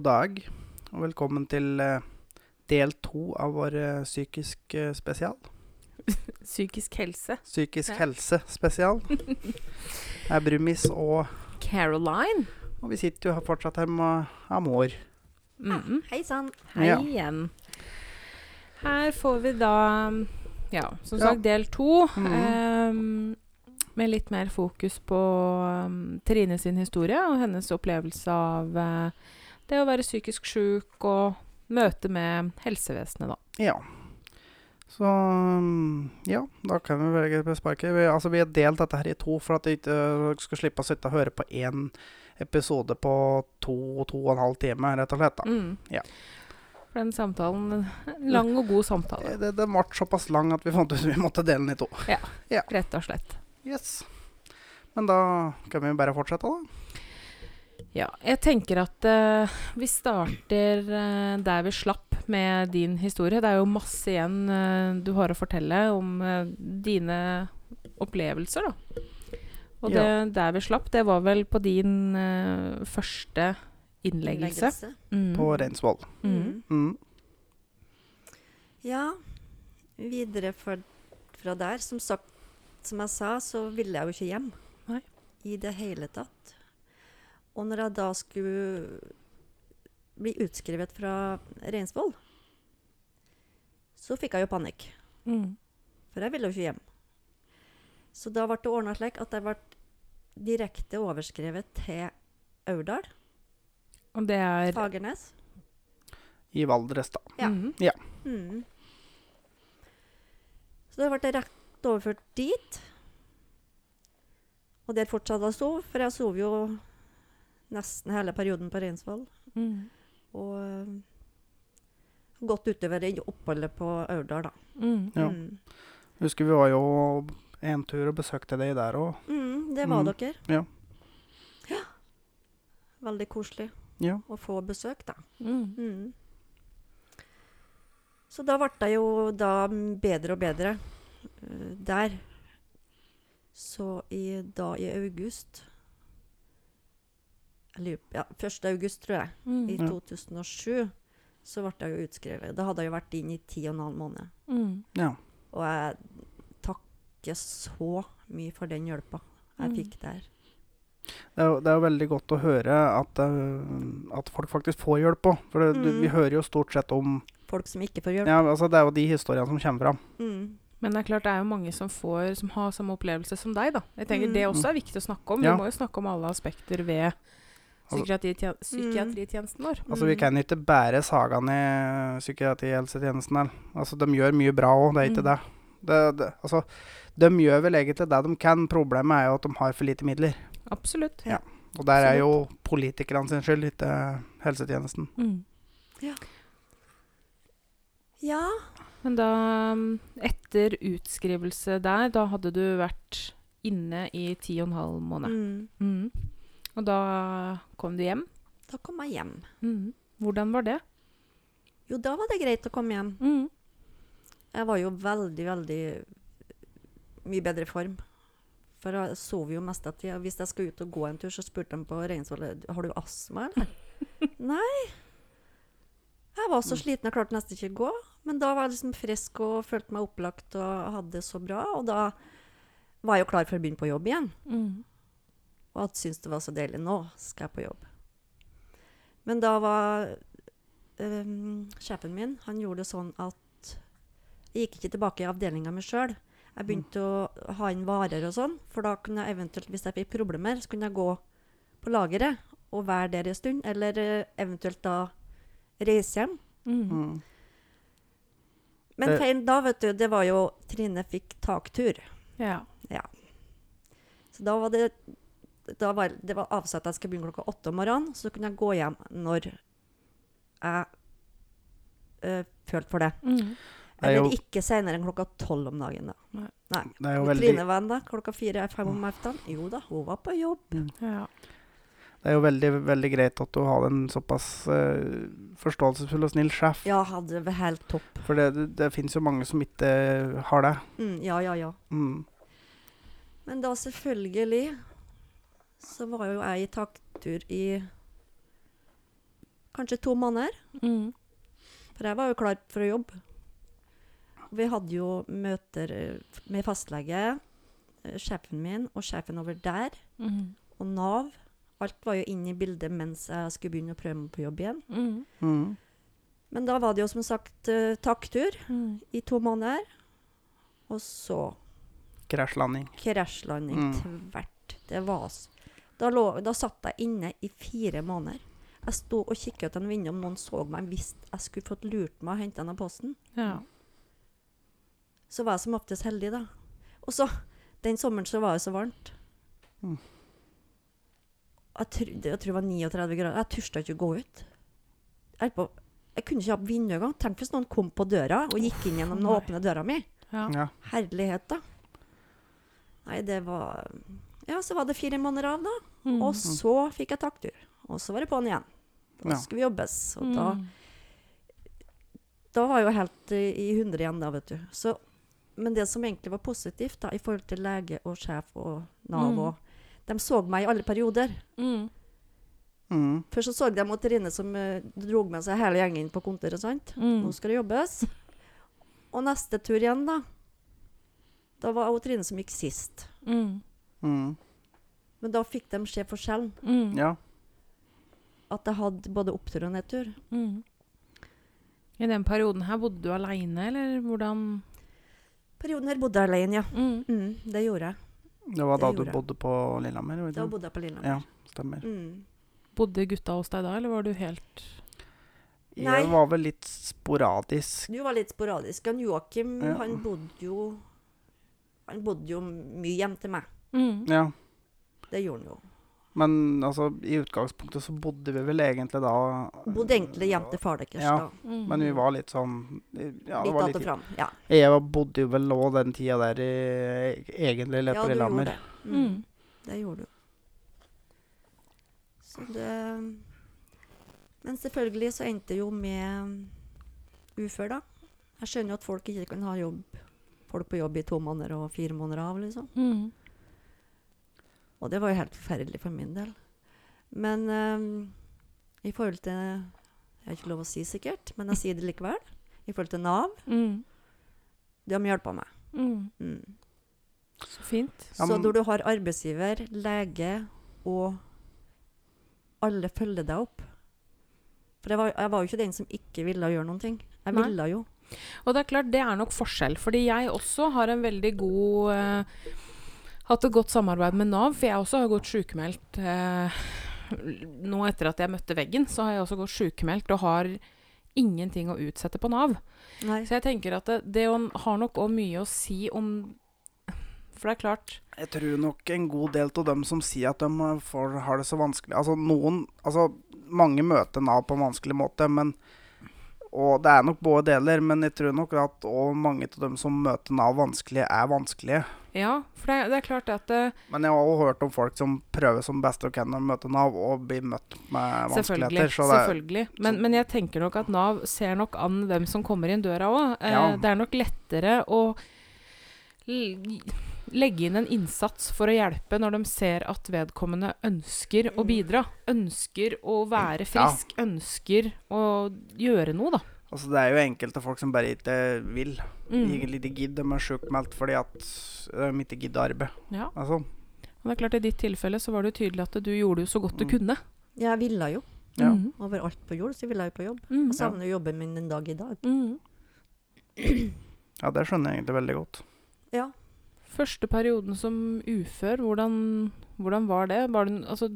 God dag, og velkommen til eh, del to av vår eh, psykisk eh, spesial. Psykisk helse. Psykisk Ja. helse spesial. Det er Brumis, og, Caroline. og vi sitter jo fortsatt her med Amor. Mm. Hei sann. Hei Ja. igjen. Her får vi da, ja, som Ja. sagt, del to. Mm. ehm, med litt mer fokus på um, Trine sin historie og hennes opplevelse av eh, det å være psykisk sjuk og møte med helsevesenet, da. Ja. Så mm, ja, da kan vi velge på sparket. Vi, altså, vi har delt dette her i to for at dere ikke øh, skal slippe å sitte og høre på én episode på to to og en halv time, rett og slett. da. Mm. Ja. For den samtalen En lang og god samtale, Det, det ble såpass lang at vi fant ut at vi måtte dele den i to. Ja, rett og slett. Yes. Men da kan vi bare fortsette, da. Ja, jeg tenker at uh, vi starter uh, der vi slapp med din historie. Det er jo masse igjen uh, du har å fortelle om dine opplevelser, da. Og det, Ja. der vi slapp, det var vel på din første innleggelse. Mm. På Reinsvoll. Mm. Mm. Ja, videre fra, fra der. Som sagt, som jeg sa, så ville jeg jo ikke hjem. Nei. I det hele tatt. Og når jeg da skulle bli utskrevet fra Reinsvoll, så fikk jeg jo panikk. Mm. For jeg ville jo ikke hjem. Så da ble det ordna slik at jeg ble direkte overskrevet til Aurdal, Og det er Fagernes. I Valdres, da. Ja. Mm. Mm. Så da ble jeg rett overført dit. Og der fortsatte jeg å sove, for jeg sov jo nesten hele perioden på Reinsvoll. Mm. Og eh, godt utover i oppholdet på Aurdal, da. Mm. Ja. Mm. Husker vi var jo en tur og besøkte deg der òg. Mm, det var Mm. dere. Ja. Ja. Veldig koselig Ja. å få besøk, da. Mm. Mm. Så da ble jeg jo da bedre og bedre uh, der. Så i, da i august ja, 1. august, tror jeg, i Mm. i 2007, så ble jeg jo utskrevet. Da hadde jeg jo vært inn i ti og en halv måned. Mm. ja. Og jeg takker så mye for den hjelpa jeg Mm. fikk der. Det er, jo, det er jo veldig godt å høre at, eh, at folk faktisk får hjelp òg. For det, du, Mm. vi hører jo stort sett om Folk som ikke får hjelp. Ja, altså Det er jo de historiene som kommer fram. Mm. Men det er klart det er jo mange som, får, som har samme opplevelse som deg. da. Jeg tenker Mm. Det også er viktig å snakke om. Ja. Vi må jo snakke om alle aspekter ved psykiatritjenesten vår. Altså Vi Mm. kan ikke bære sagaen i psykiatrihelsetjenesten. Altså De gjør mye bra òg, det er ikke Mm. det. Det, det. Altså, de gjør vel egentlig det de kan. Problemet er jo at de har for lite midler. Absolutt. Ja. Og der er jo politikerne sin skyld, ikke helsetjenesten. Mm. Ja. Men da, mm, etter utskrivelse der, da hadde du vært inne i ti og en halv måned. Mm. Mm. Og da kom du hjem. Da kom jeg hjem. Mm. Hvordan var det? Jo, da var det greit å komme hjem. Mm. Jeg var jo veldig, veldig mye bedre form. For jeg sov jo mest av tida. Hvis jeg skulle ut og gå en tur, så spurte de på Reinsvollet har du astma. eller? Nei. Jeg var så sliten, jeg klarte nesten ikke å gå. Men da var jeg liksom frisk og følte meg opplagt og hadde det så bra. Og da var jeg jo klar for å begynne på jobb igjen. Mm. Og at syntes det var så deilig. Nå skal jeg på jobb. Men da var um, sjefen min Han gjorde det sånn at jeg gikk ikke tilbake i avdelinga mi sjøl. Jeg begynte å ha inn varer og sånn. For da kunne jeg eventuelt, hvis jeg fikk problemer, så kunne jeg gå på lageret og være der en stund. Eller øh, eventuelt da reise hjem. Mm. Mm. Men Eh. feilen da, vet du, det var jo Trine fikk taktur. Ja. Så da var det da var, Det var avsatt at jeg skulle begynne klokka åtte om morgenen, så kunne jeg gå hjem når jeg øh, følte for det. Mm. Det er Eller jo- ikke senere enn klokka tolv om dagen. da. Nei. Er jo veldig, Trine var da, klokka fire-fem om ettermiddagen. Jo da, hun var på jobb. ja. det er jo veldig, veldig greit at du har en såpass uh, forståelsesfull og snill sjef. Ja, hadde det helt topp. For det, det, det fins jo mange som ikke har det. Mm, ja, ja, ja. Mm. Men da selvfølgelig så var jo jeg i taktur i kanskje to måneder. Mm. For jeg var jo klar for å jobbe. Vi hadde jo møter eh, med fastlege, eh, sjefen min og sjefen over der, Mm. og Nav. Alt var jo inne i bildet mens jeg skulle begynne å prøve meg på jobb igjen. Mm. Mm. Men da var det jo som sagt uh, taktur Mm. i to måneder. Og så Krasjlanding. krasjlanding Mm. tvert. Det var s- da, lå, da satt jeg inne i fire måneder. Jeg sto og kikket ut en vindu om noen så meg hvis jeg skulle fått lurt meg og hente den av posten. Ja. Så var jeg som oftest heldig, da. Og så, den sommeren så var det så varmt. Mm. Jeg, trodde, jeg tror det var 39 grader. Jeg turte ikke å gå ut. Jeg, på, jeg kunne ikke ha vinduet engang. Tenk hvis noen kom på døra og gikk inn gjennom den åpne døra mi. Ja. Ja. Herlighet, da. Nei, det var Ja, så var det fire måneder av, da. Mm. Og så fikk jeg taktur. Og så var det på'n igjen. Da Ja. skulle vi jobbes. Og da, Mm. da var jeg jo helt i, hundre igjen, da, vet du. Så, men det som egentlig var positivt da, i forhold til lege og sjef og Nav Mm. og De så meg i alle perioder. Mm. Mm. Først så så de Trine som uh, dro med seg hele gjengen inn på kontoret. sant? Mm. Nå skal det jobbes. Og neste tur igjen, da. Da var det Trine som gikk sist. Mm. Men da fikk de se forskjellen. Mm. Ja. At jeg hadde både opptur og nedtur. Mm. I den perioden her bodde du aleine, eller hvordan Perioden her bodde jeg alene, ja. mm. Mm, det gjorde jeg. Det var da Det du gjorde jeg. bodde på Lillehammer? Da bodde jeg på Lillehammer. Ja, stemmer. Mm. Bodde gutta hos deg da, eller var du helt Nei. Jeg var vel litt sporadisk. Du var litt sporadisk. Han Joakim Ja. han bodde jo Han bodde jo mye hjem til meg. mm. Ja. Det gjorde han jo. Men altså, i utgangspunktet så bodde vi vel egentlig da Bodde egentlig hjem til far deres Ja. da. Mm. Men vi var litt sånn Ja, litt var att litt og fram. Ja, Jeg bodde jo vel òg den tida der i, egentlig litt ja på du gjorde Lillehammer. det. Mm. Mm. Det gjorde du. Så det Men selvfølgelig så endte det jo med ufør, da. Jeg skjønner jo at folk ikke kan ha jobb folk på jobb i to måneder og fire måneder av, liksom. Mm. Og det var jo helt forferdelig for min del. Men um, i forhold til Jeg har ikke lov å si sikkert, men jeg sier det likevel. I forhold til Nav, Mm. de har hjulpet meg. Mm. Mm. Så fint. Ja, Så når du har arbeidsgiver, lege og alle følger deg opp For jeg var, jeg var jo ikke den som ikke ville gjøre noen ting. Jeg Nei. ville jo. Og det er klart, det er nok forskjell. Fordi jeg også har en veldig god eh, Hatt et godt samarbeid med Nav, for jeg også har gått sykemeldt eh, Nå etter at jeg møtte veggen, så har jeg også gått sykemeldt og har ingenting å utsette på Nav. Nei. Så jeg tenker at det, det har nok òg mye å si om For det er klart Jeg tror nok en god del av dem som sier at de får, har det så vanskelig Altså noen Altså mange møter Nav på en vanskelig måte, men Og det er nok både deler, men jeg tror nok at mange av dem som møter Nav vanskelig, er vanskelige. Ja, for det, det er klart at det, Men jeg har òg hørt om folk som prøver som best de kan å møte Nav, og blir møtt med Selvfølgelig. vanskeligheter. Så det, selvfølgelig. Men, så- men jeg tenker nok at Nav ser nok an hvem som kommer inn døra òg. Eh, Ja. Det er nok lettere å legge inn en innsats for å hjelpe når de ser at vedkommende ønsker å Mm. bidra. Ønsker å være Ja. frisk. Ønsker å gjøre noe, da. altså, det er jo enkelte folk som bare ikke vil. Mm. Egentlig ikke gidder, de er sjukmeldt fordi at de ikke gidder arbeid. Ja. Altså, Og det er klart I ditt tilfelle så var det jo tydelig at du gjorde jo så godt du Mm. kunne. Jeg ville jo. Ja. Mhm. Overalt på jord så ville jeg jo på jobb. Mm. Jeg savner jo jobben min den dag i dag. Mm. ja, det skjønner jeg egentlig veldig godt. Ja. Første perioden som ufør, hvordan, hvordan var det? Var det altså,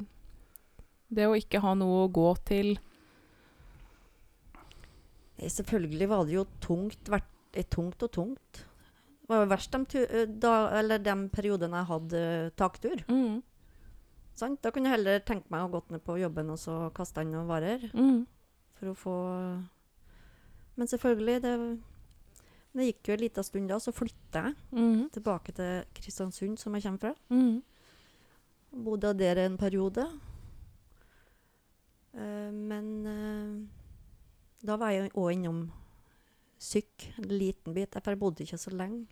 det å ikke ha noe å gå til selvfølgelig var det jo tungt, vært, eh, tungt og tungt. Det var jo verst de, eh, da, eller de periodene jeg hadde eh, taktur. mm. Sånn? Da kunne jeg heller tenke meg å gått ned på jobben og så kaste inn noen varer. Mm. For å få Men selvfølgelig, det, det gikk jo en liten stund da, så flytta jeg Mm. tilbake til Kristiansund, som jeg kommer fra. Mm. Bodde der en periode. Uh, men uh, da var jeg òg innom syk en liten bit, jeg bodde ikke så lenge.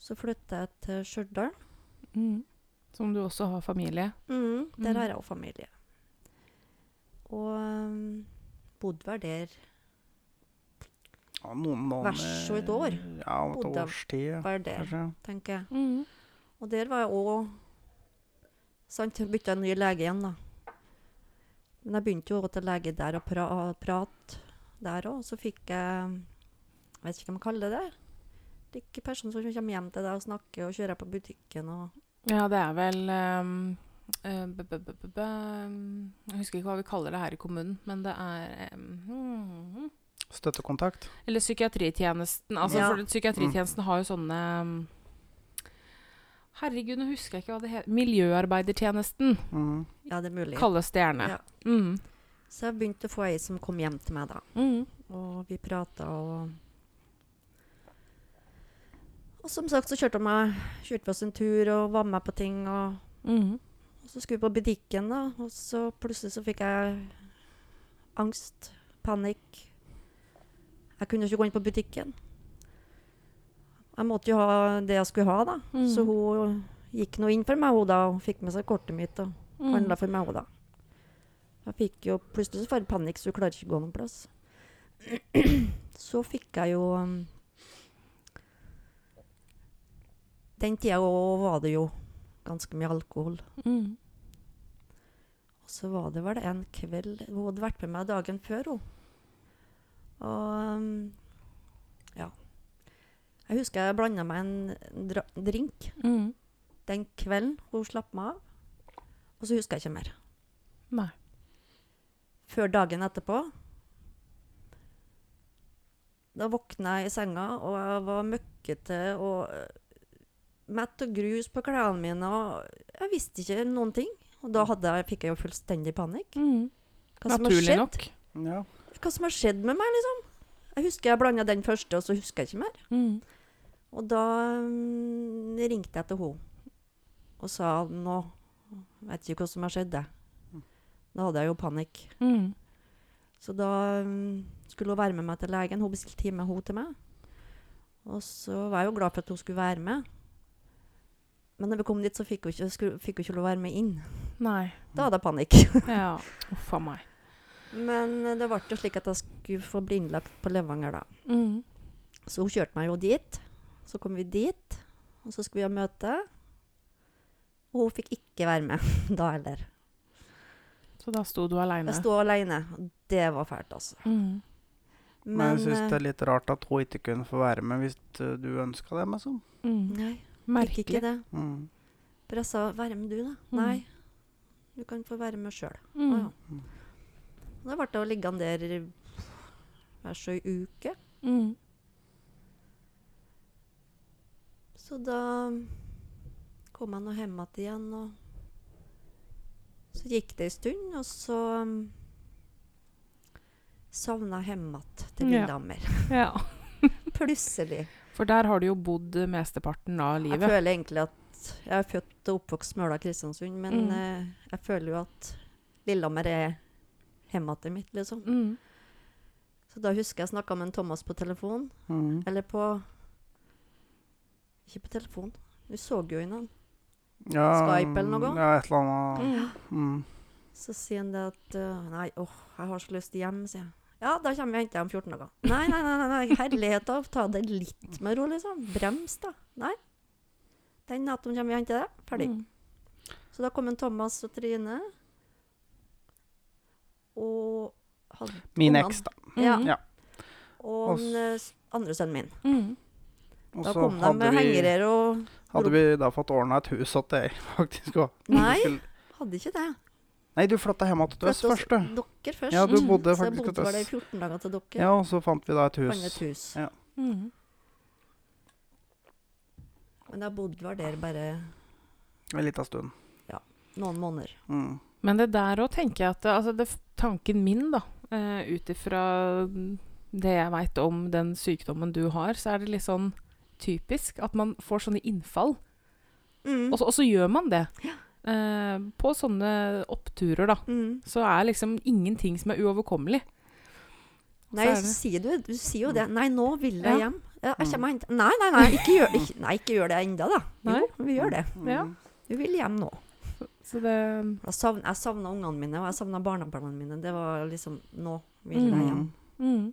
Så flytta jeg til Stjørdal. Mm. Som du også har familie. Mm, der Mm. har jeg òg familie. Og um, bodde vel der Ja, noen måneder Vers og et år. Ja, et Bodde- års tid, var der, kanskje. tenker jeg. Mm. Og der var jeg òg Sant, bytta en ny lege igjen, da. Men jeg begynte jo å gå til lege der og pra prate der òg. Så fikk jeg Jeg vet ikke hva man kaller det. Det er ikke personer som kommer hjem til deg og snakker og kjører på butikken og Ja, det er vel um b -b -b -b -b Jeg husker ikke hva vi kaller det her i kommunen, men det er hmm. Støttekontakt. Eller psykiatritjenesten. Altså, Ja. for Psykiatritjenesten har jo sånne um, Herregud, nå husker jeg ikke hva det heter. Miljøarbeidertjenesten Mm. Ja, det er mulig. kalles det gjerne. Ja. Mm. Så jeg begynte å få ei som kom hjem til meg, da. Mm. Og vi prata og Og som sagt så kjørte hun meg kjørte vi oss en tur og var med på ting. Og, Mm. og så skulle vi på butikken, da. Og så plutselig så fikk jeg angst. Panikk. Jeg kunne ikke gå inn på butikken. Jeg måtte jo ha det jeg skulle ha, da. Mm. Så hun gikk nå inn for meg, hun da. Og fikk med seg kortet mitt og Mm. handla for meg, hun da. Jeg fikk jo plutselig så får jeg panikk, så hun klarer ikke å gå noen plass. Så fikk jeg jo um, Den tida var det jo ganske mye alkohol. Mm. Og så var det vel en kveld Hun hadde vært med meg dagen før, hun. Og um, ja. Jeg husker jeg blanda meg en drink Mm. den kvelden hun slapp meg av. Og så husker jeg ikke mer. Nei. Før dagen etterpå. Da våkna jeg i senga, og jeg var møkkete og øh, mett og grus på klærne mine. Og jeg visste ikke noen ting. Og da hadde jeg, fikk jeg jo fullstendig panikk. Mm. Hva som har Naturlig skjedd? nok. Ja. Hva som har skjedd med meg, liksom? Jeg husker jeg blanda den første, og så husker jeg ikke mer. Mm. Og da um, ringte jeg til henne og sa nå vet ikke hva som har skjedd. det. Da hadde jeg jo panikk. Mm. Så da um, skulle hun være med meg til legen. Hun bestilte time hun til meg. Og så var jeg jo glad for at hun skulle være med. Men når vi kom dit, så fikk hun ikke, skulle, fikk hun ikke lov å være med inn. Nei. Da hadde jeg panikk. Ja. Uff meg. Men eh, det ble jo slik at jeg skulle få bli innlagt på Levanger, da. Mm. Så hun kjørte meg jo dit. Så kom vi dit, og så skulle vi ha møte. Og hun fikk ikke være med da heller. Så da sto du aleine. Jeg sto alene. Det var fælt, altså. Mm. Men jeg syns eh, det er litt rart at hun ikke kunne få være med hvis uh, du ønska det. Liksom. Mm. Nei, Merkelig. ikke det. Mm. For jeg sa 'være med du', da. Mm. Nei, du kan få være med sjøl. Mm. Ah, ja. Da ble å ligge han der hver så uke. Mm. Så da kom han og hjem igjen og så gikk det ei stund, og så um, savna jeg hjem til Ja. Lillehammer. Ja. Plutselig. For der har du jo bodd mesteparten av livet. Jeg føler egentlig at jeg er født og oppvokst Møla Kristiansund, men Mm. eh, jeg føler jo at Lillehammer er hjemmet mitt, liksom. Mm. Så da husker jeg snakka med en Thomas på telefon. Mm. Eller på Ikke på telefon. Vi så jo innan. Ja, Skype eller noe? Ja, et eller annet. Mm. Mm. Så sier han det at uh, Nei, åh, jeg har så lyst hjem, sier jeg. Ja, da kommer vi og henter deg om 14 dager. Nei, nei, nei, nei, nei. herlighet, da. Ta det litt med ro, liksom. Brems, da. Nei. Den natten kommer vi og henter deg. Ferdig. Mm. Så da kom en Thomas og Trine. Og hadde Min eks, da. Ja. Mm. Ja. Og den øh, andre sønnen min. Mm. Da kom de med hengere og hadde vi da fått ordna et hus til deg, faktisk òg. Nei. Hadde ikke det. Nei, du flytta hjem til oss først, du. Dere først. Ja, du Mm. bodde Så jeg faktisk bodde hos bare i 14 dager til dere. Ja, og så fant vi da et Fant hus. et hus. Ja. Mm. Men jeg bodde vel der bare En liten stund. Ja. noen måneder. Mm. Men det der òg tenker jeg at altså det, Tanken min, da, uh, ut ifra det jeg veit om den sykdommen du har, så er det litt sånn typisk at man får sånne innfall. Mm. Og så, og så gjør man det. Eh, på sånne oppturer, da. Mm. Så er liksom ingenting som er uoverkommelig. Nei, Så er så det- sier du, du sier jo det. Nei, nå vil jeg Ja. hjem. Ja, jeg kommer og henter Nei, nei, nei, ikke gjør, ikke, nei, ikke gjør det enda, da. Nei. Jo, vi gjør det. Ja. Mm. Du vil hjem nå. Så det Jeg savna, jeg savna ungene mine, og jeg savna barnebarna mine. Det var liksom Nå vil jeg hjem. Mm. mm.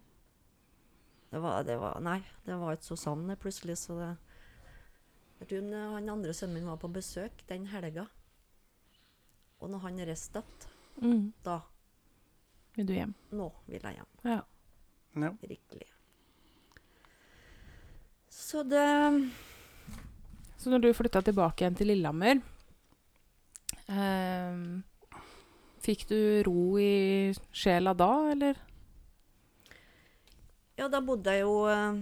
Det var, det var Nei, det var ikke så savn plutselig, så det Jeg tror han andre sønnen min var på besøk den helga, og når han reiste igjen, Mm. da Vil du hjem? Nå vil jeg hjem. Ja. Ja. Riktig. Så det Så når du flytta tilbake igjen til Lillehammer ehm, Fikk du ro i sjela da, eller? Ja, da bodde jeg jo eh,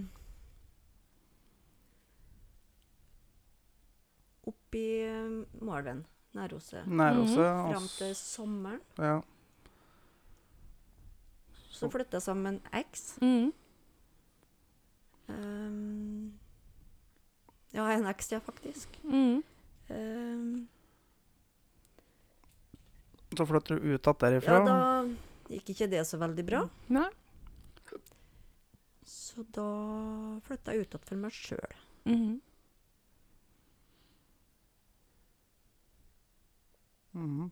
oppi uh, Moelven, Næroset. mm -hmm. Fram til sommeren. Ja. Så flytta jeg sammen med en eks. Mm. Ehm, ja, en eks, ja, faktisk. Mm. Ehm, Så flytter du ut igjen derifra. ja, da gikk ikke det så veldig bra. Nei. Så da flytta jeg ut igjen for meg sjøl. Mm -hmm.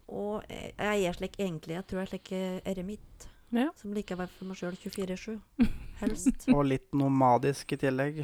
Og jeg, jeg er slik egentlig. Jeg tror jeg er slik eh, eremitt. Ja. Som liker å være for meg sjøl 24-7. Helst. Og litt nomadisk i tillegg.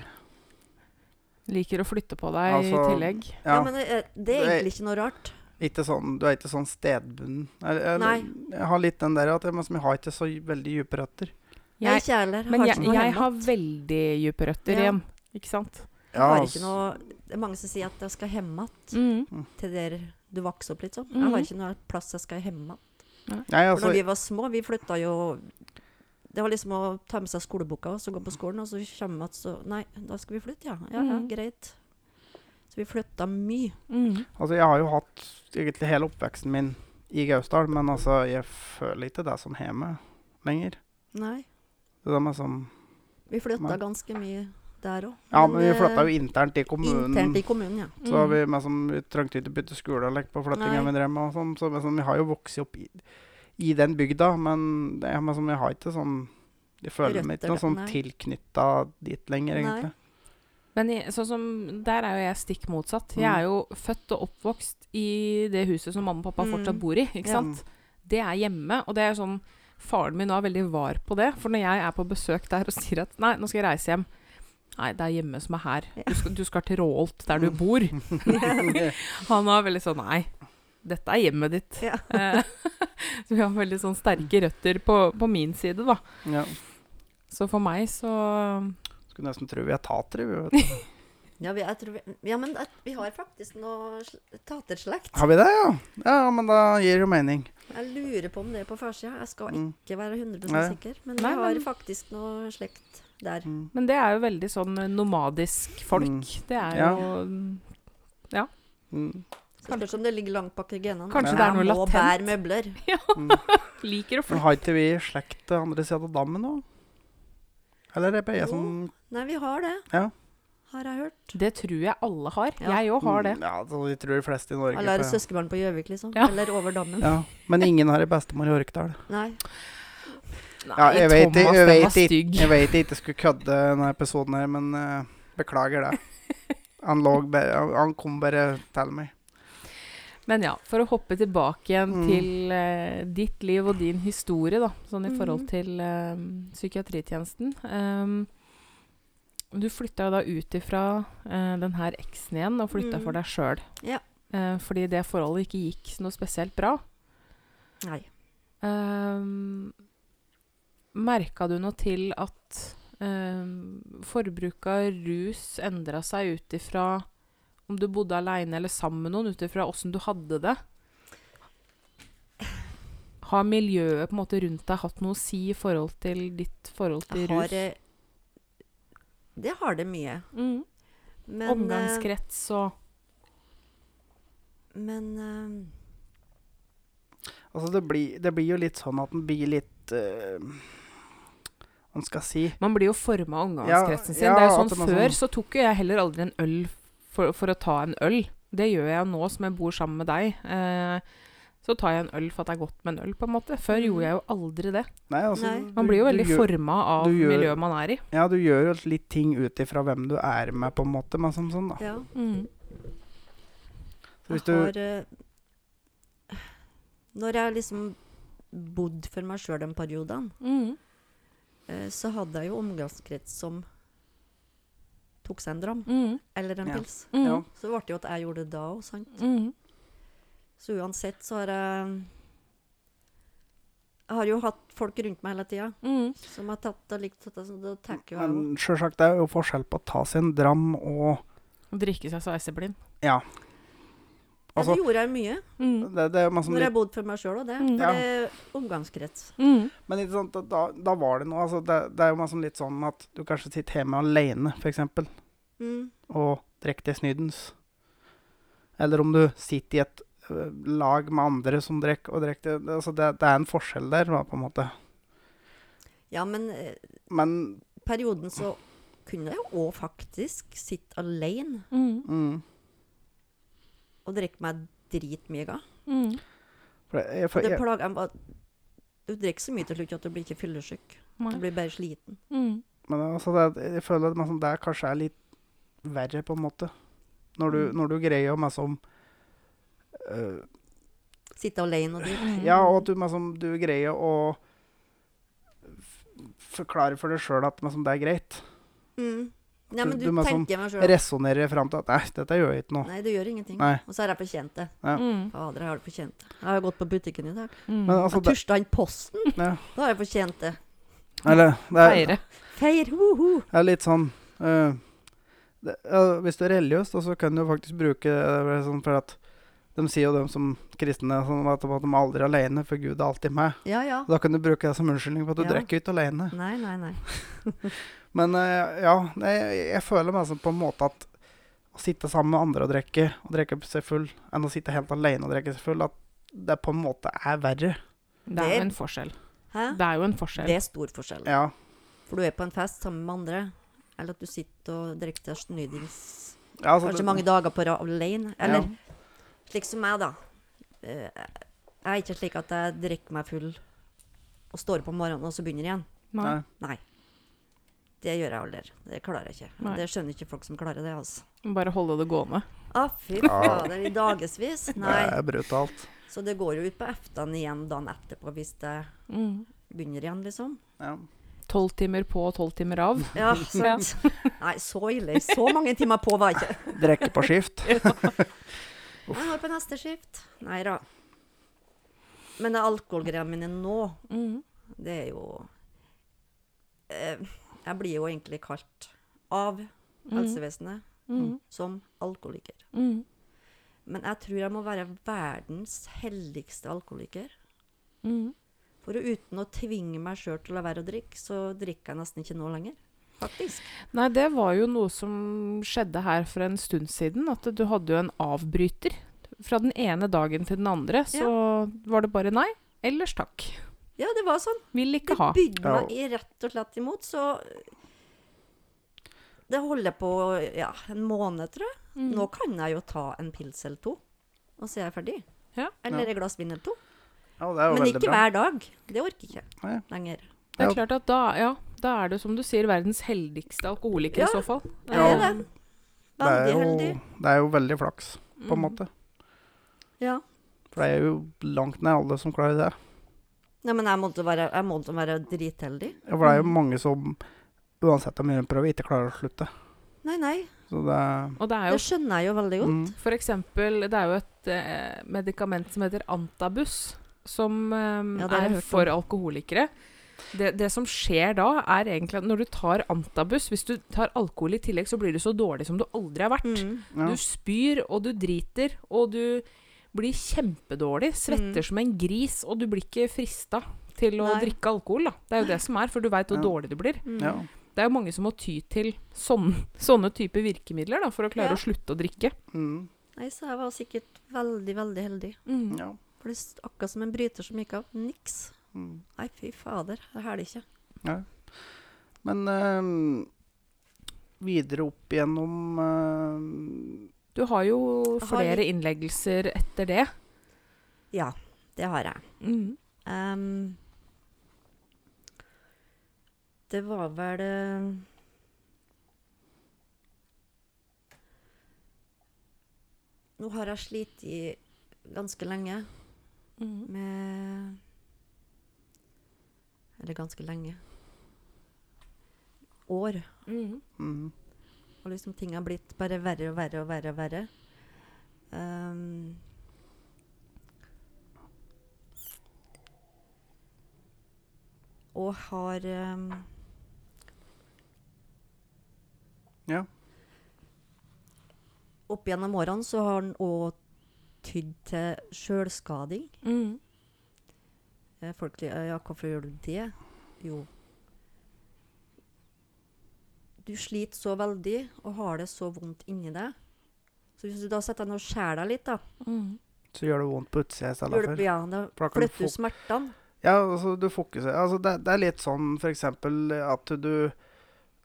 Liker å flytte på deg Altså, i tillegg. Ja, Ja. men det, det er egentlig ikke noe rart. Ikke sånn, du er ikke sånn stedbunden. Jeg, jeg, Nei. Jeg har litt den der at jeg, jeg har ikke så veldig dype røtter. Jeg er heller. men jeg, ikke noe jeg har veldig dype røtter Ja. igjen. Ikke sant? Jeg har ikke noe Det er mange som sier at jeg skal hjem igjen Mm. til der du vokser opp litt sånn. Jeg har ikke noe plass jeg skal hjem igjen. Altså, når vi var små, vi flytta jo Det var liksom å ta med seg skoleboka og gå på skolen, og så kommer vi igjen, så Nei, da skal vi flytte, ja. Ja, ja, Mhm. greit. Så vi flytta mye. Mm. altså, jeg har jo hatt egentlig hele oppveksten min i Gausdal, men altså, jeg føler ikke det som hjemme lenger. Nei. Det er med som Vi flytta men. ganske mye der òg. Ja, men vi flytta jo internt i kommunen. Internt i kommunen, ja. Så Mm. vi, med som, vi trengte ikke bytte skole og leke på flyttingen vi drev med. Og sånn, så sånn, vi har jo vokst opp i, i den bygda, men, det, er- som, jeg har ikke sånn Jeg føler meg ikke noe sånn tilknytta dit lenger, Nei. Men sånn som, der er jo jeg stikk motsatt. Jeg Mm. er jo født og oppvokst i det huset som mamma og pappa Mm. fortsatt bor i. ikke sant? Det er hjemme, og det er sånn Faren min er veldig var på det. For når jeg er på besøk der og sier at nei, nå skal jeg reise hjem Nei, det er hjemme som er her. Du skal, du skal til Råholt, der du Mm. bor. Han var veldig sånn Nei, dette er hjemmet ditt. Ja. Så vi har veldig sånn sterke røtter på, på min side, da. Ja. Så for meg så Skulle nesten tro vi er tatere, vi. Vet du. Ja, vi, vi, ja, men at vi har faktisk noe taterslekt. Har vi det, ja? Ja, men da gir det jo mening. Jeg lurer på om det er på førsida. Jeg skal Mm. ikke være 100 Nei. sikker. Men Nei, vi har men- faktisk noe slekt der. Mm. Men det er jo veldig sånn nomadisk folk. Mm. Det er Ja. jo Mm. Kanskje som om det ligger langt bak i genene. Kanskje det er noe Jeg må bære møbler. Mm. Liker å Men flytte. har ikke vi slekt andre siden av dammen nå? Eller er det bare jeg som Nei, vi har det. Ja. Har jeg hørt. Det tror jeg alle har. Ja. Jeg òg har det. Mm, Ja, så jeg tror de fleste i Norge Alle har søskenbarn på Gjøvik, liksom. Ja. Eller over dammen. Ja, Men ingen har ei bestemor i Orkdal. Nei. Nei, Ja, jeg vet, Thomas, jeg, ikke- jeg vet jeg ikke skulle kødde denne episoden her, men uh, beklager det. Han, lå bare, han kom bare til meg. Men ja, for å hoppe tilbake igjen Mm. til uh, ditt liv og din historie, da, sånn i forhold til uh, psykiatritjenesten. Um, du flytta jo da ut ifra uh, den her eksen igjen og flytta Mm. for deg sjøl. Ja. fordi det forholdet ikke gikk noe spesielt bra. Nei. Um, Merka du noe til at um, forbruket av rus endra seg ut ifra om du bodde aleine eller sammen med noen, ut ifra åssen du hadde det? Har miljøet på en måte rundt deg hatt noe å si i forhold til ditt forhold til rus? har eh, Det har det mye. Mm. Men, eh, Omgangskrets og men eh, Altså, det blir, det blir jo litt sånn at den blir litt eh, Hva man si Man blir jo forma av Ja, omgangskretsen sin. ja, det er jo sånn Før sånn- så tok jo jeg heller aldri en øl for, for å ta en øl. Det gjør jeg nå som jeg bor sammen med deg. Eh, så tar jeg en øl for at det er godt med en øl, på en måte. Før Mhm. gjorde jeg jo aldri det. Nei, altså, Nei. Man blir jo veldig forma av gjør- miljøet man er i. Ja, du gjør jo litt ting ut ifra hvem du er med, på en måte, men som sånn, da. ja. Mm. Så hvis du har, uh, Når jeg liksom bodd for meg sjøl den perioden, Mm. uh, så hadde jeg jo omgangskrets som tok seg en dram. Mm. Eller en Ja. pils. Mm. Ja. Så ble det jo at jeg gjorde det da òg, sant. Mm. Så uansett så har jeg Jeg har jo hatt folk rundt meg hele tida Mm. som har tatt og likt dette, så da tenker jo jeg Men sjølsagt, det er jo forskjell på å ta seg en dram og drikke seg sveiseblind. Ja. Ja, Altså, Det gjorde jeg mye Mm. det, det når jeg bodde for meg sjøl og det. Mm. For Ja. det omgangskrets. Mm. Men ikke sant, da, da var det noe altså det, det er jo masse litt sånn at du kanskje sitter hjemme alene, f.eks., Mm. og drikker deg snydens. Eller om du sitter i et lag med andre som drikker og drikker det, altså det, det er en forskjell der, på en måte. Ja, men eh, Men perioden så kunne jeg jo òg faktisk sitte alene Mm. Og drikke meg dritmye. ga. Mm. for jeg, for Det plager meg bare Du drikker så mye til slutt at du blir ikke fyllesyk. Du blir bare sliten. Mm. Men altså, det, jeg føler at det kanskje er litt verre, på en måte. Når du, Mm. når du greier å liksom ø, Sitte alene og drikke. Ja, og at du, liksom, du greier å forklare for deg sjøl at liksom, det er greit. Mm. Nei, men Du- du, må sånn resonnere meg fram til at nei, dette gjør jeg ikke nå. Nei, det gjør ingenting. Nei. Og så er jeg fortjent det. Ja. Mm. Fader, jeg har det fortjent. Jeg har gått på butikken i dag. Mm. Men altså, Jeg tusja inn posten. Ja. Da har jeg fortjent det. eller, det, er, Feire. Feir, ho-ho. det er litt sånn uh, det, ja, Hvis du er religiøs, så kan du faktisk bruke det sånn for at De sier jo, de som kristne, sånn at, at de er aldri alene, for Gud er alltid med. Ja, ja. Da kan du bruke det som unnskyldning for at du Ja. drikker ikke alene. Nei, nei, nei. Men øh, ja, jeg, jeg føler meg sånn på en måte at å sitte sammen med andre og drikke, og drikke seg full, enn å sitte helt alene og drikke seg full, at det på en måte er verre. Det er jo en forskjell. Hæ? Det er jo en forskjell. Det er stor forskjell. Ja. For du er på en fest sammen med andre, eller at du sitter og drikker deg snydings ja altså, kanskje det- mange dager på rad alene. Eller ja. slik som meg, da. Eh, Jeg er ikke slik at jeg drikker meg full og står opp om morgenen og så begynner igjen. Nei. Nei. Nei. Det gjør jeg aldri. Det klarer jeg ikke. Nei. Det skjønner ikke folk som klarer det, altså. Bare holde det gående. Å, fy Ja. fader, i dagevis. Det er brutalt. Så det går jo ut på eftan igjen dagen etterpå hvis det Mm. begynner igjen, liksom. Ja. Tolv timer på og tolv timer av. Ja, sant. Nei, så ille. Så mange timer på var jeg ikke. Drikke på skift. Jeg går på neste skift. Nei da. Men det alkoholgreiene mine nå, Mm. det er jo eh, Jeg blir jo egentlig kalt av helsevesenet Mm. som alkoholiker. Mm. Men jeg tror jeg må være verdens heldigste alkoholiker. Mm. For uten å tvinge meg sjøl til å la være å drikke, så drikker jeg nesten ikke nå lenger. Faktisk. Nei, det var jo noe som skjedde her for en stund siden. At du hadde jo en avbryter. Fra den ene dagen til den andre så var det bare nei. Ellers takk. Ja, det var sånn. Vil Det ikke ha. Det bygde meg i rett og slett imot, så Det holder på ja, en måned, tror jeg. Mm. Nå kan jeg jo ta en pils eller to, og så er jeg ferdig. Ja. Eller Ja. et glass vin eller to. Ja, det er jo Men ikke bra. hver dag. Det orker jeg ikke Nei. lenger. Det er klart at da, ja, da er det som du sier, verdens heldigste alkoholiker Ja. i så fall. Det Ja. er det. Det er, jo, heldig. det er jo veldig flaks, på en Mm. måte. Ja. For det er jo langt ned alle som klarer det. Nei, men jeg måtte være, jeg måtte være dritheldig. Ja, for det er jo mange som, uansett om de prøver, ikke klarer å slutte. Nei, nei. Så det Og det er Det skjønner jeg jo veldig godt. mm, for eksempel Det er jo et eh, medikament som heter Antabus, som eh, Ja, er om. for alkoholikere. Det, det som skjer da, er egentlig at når du tar Antabus Hvis du tar alkohol i tillegg, så blir du så dårlig som du aldri har vært. Mm. ja. Du spyr, og du driter, og du blir kjempedårlig. Svetter Mm. som en gris, og du blir ikke frista til å Nei. drikke alkohol. Da. Det er jo det som er, for du veit hvor Ja. dårlig du blir. Mm. ja. Det er jo mange som må ty til sånne, sånne typer virkemidler da, for å klare Ja. å slutte å drikke. Mm, Nei, så jeg var sikkert veldig, veldig heldig. Mm. ja. For det er akkurat som en bryter som gikk av. Niks. Mm. Nei, fy fader. Det her er det ikke. ja. Men øh, videre opp igjennom ehm, Du har jo flere har innleggelser etter det. Ja, det har jeg. Mm. Um, det var vel eh, Nå har jeg slitt i ganske lenge Mm. med Eller ganske lenge. År. Mm. Og liksom ting har blitt bare verre og verre og verre og verre. Um, og har um, Ja. Opp gjennom årene så har han òg tydd til sjølskading. Mm. Eh, Folk sier ja, hvorfor gjør du det? Jo Du sliter så veldig og har det så vondt inni deg. Så hvis du da setter deg ned og skjærer deg litt, da Mm. Så gjør det vondt på utsida i stedet for. ja, da flytter du smertene. Ja, altså du fokuserer Altså det, det er litt sånn f.eks. at du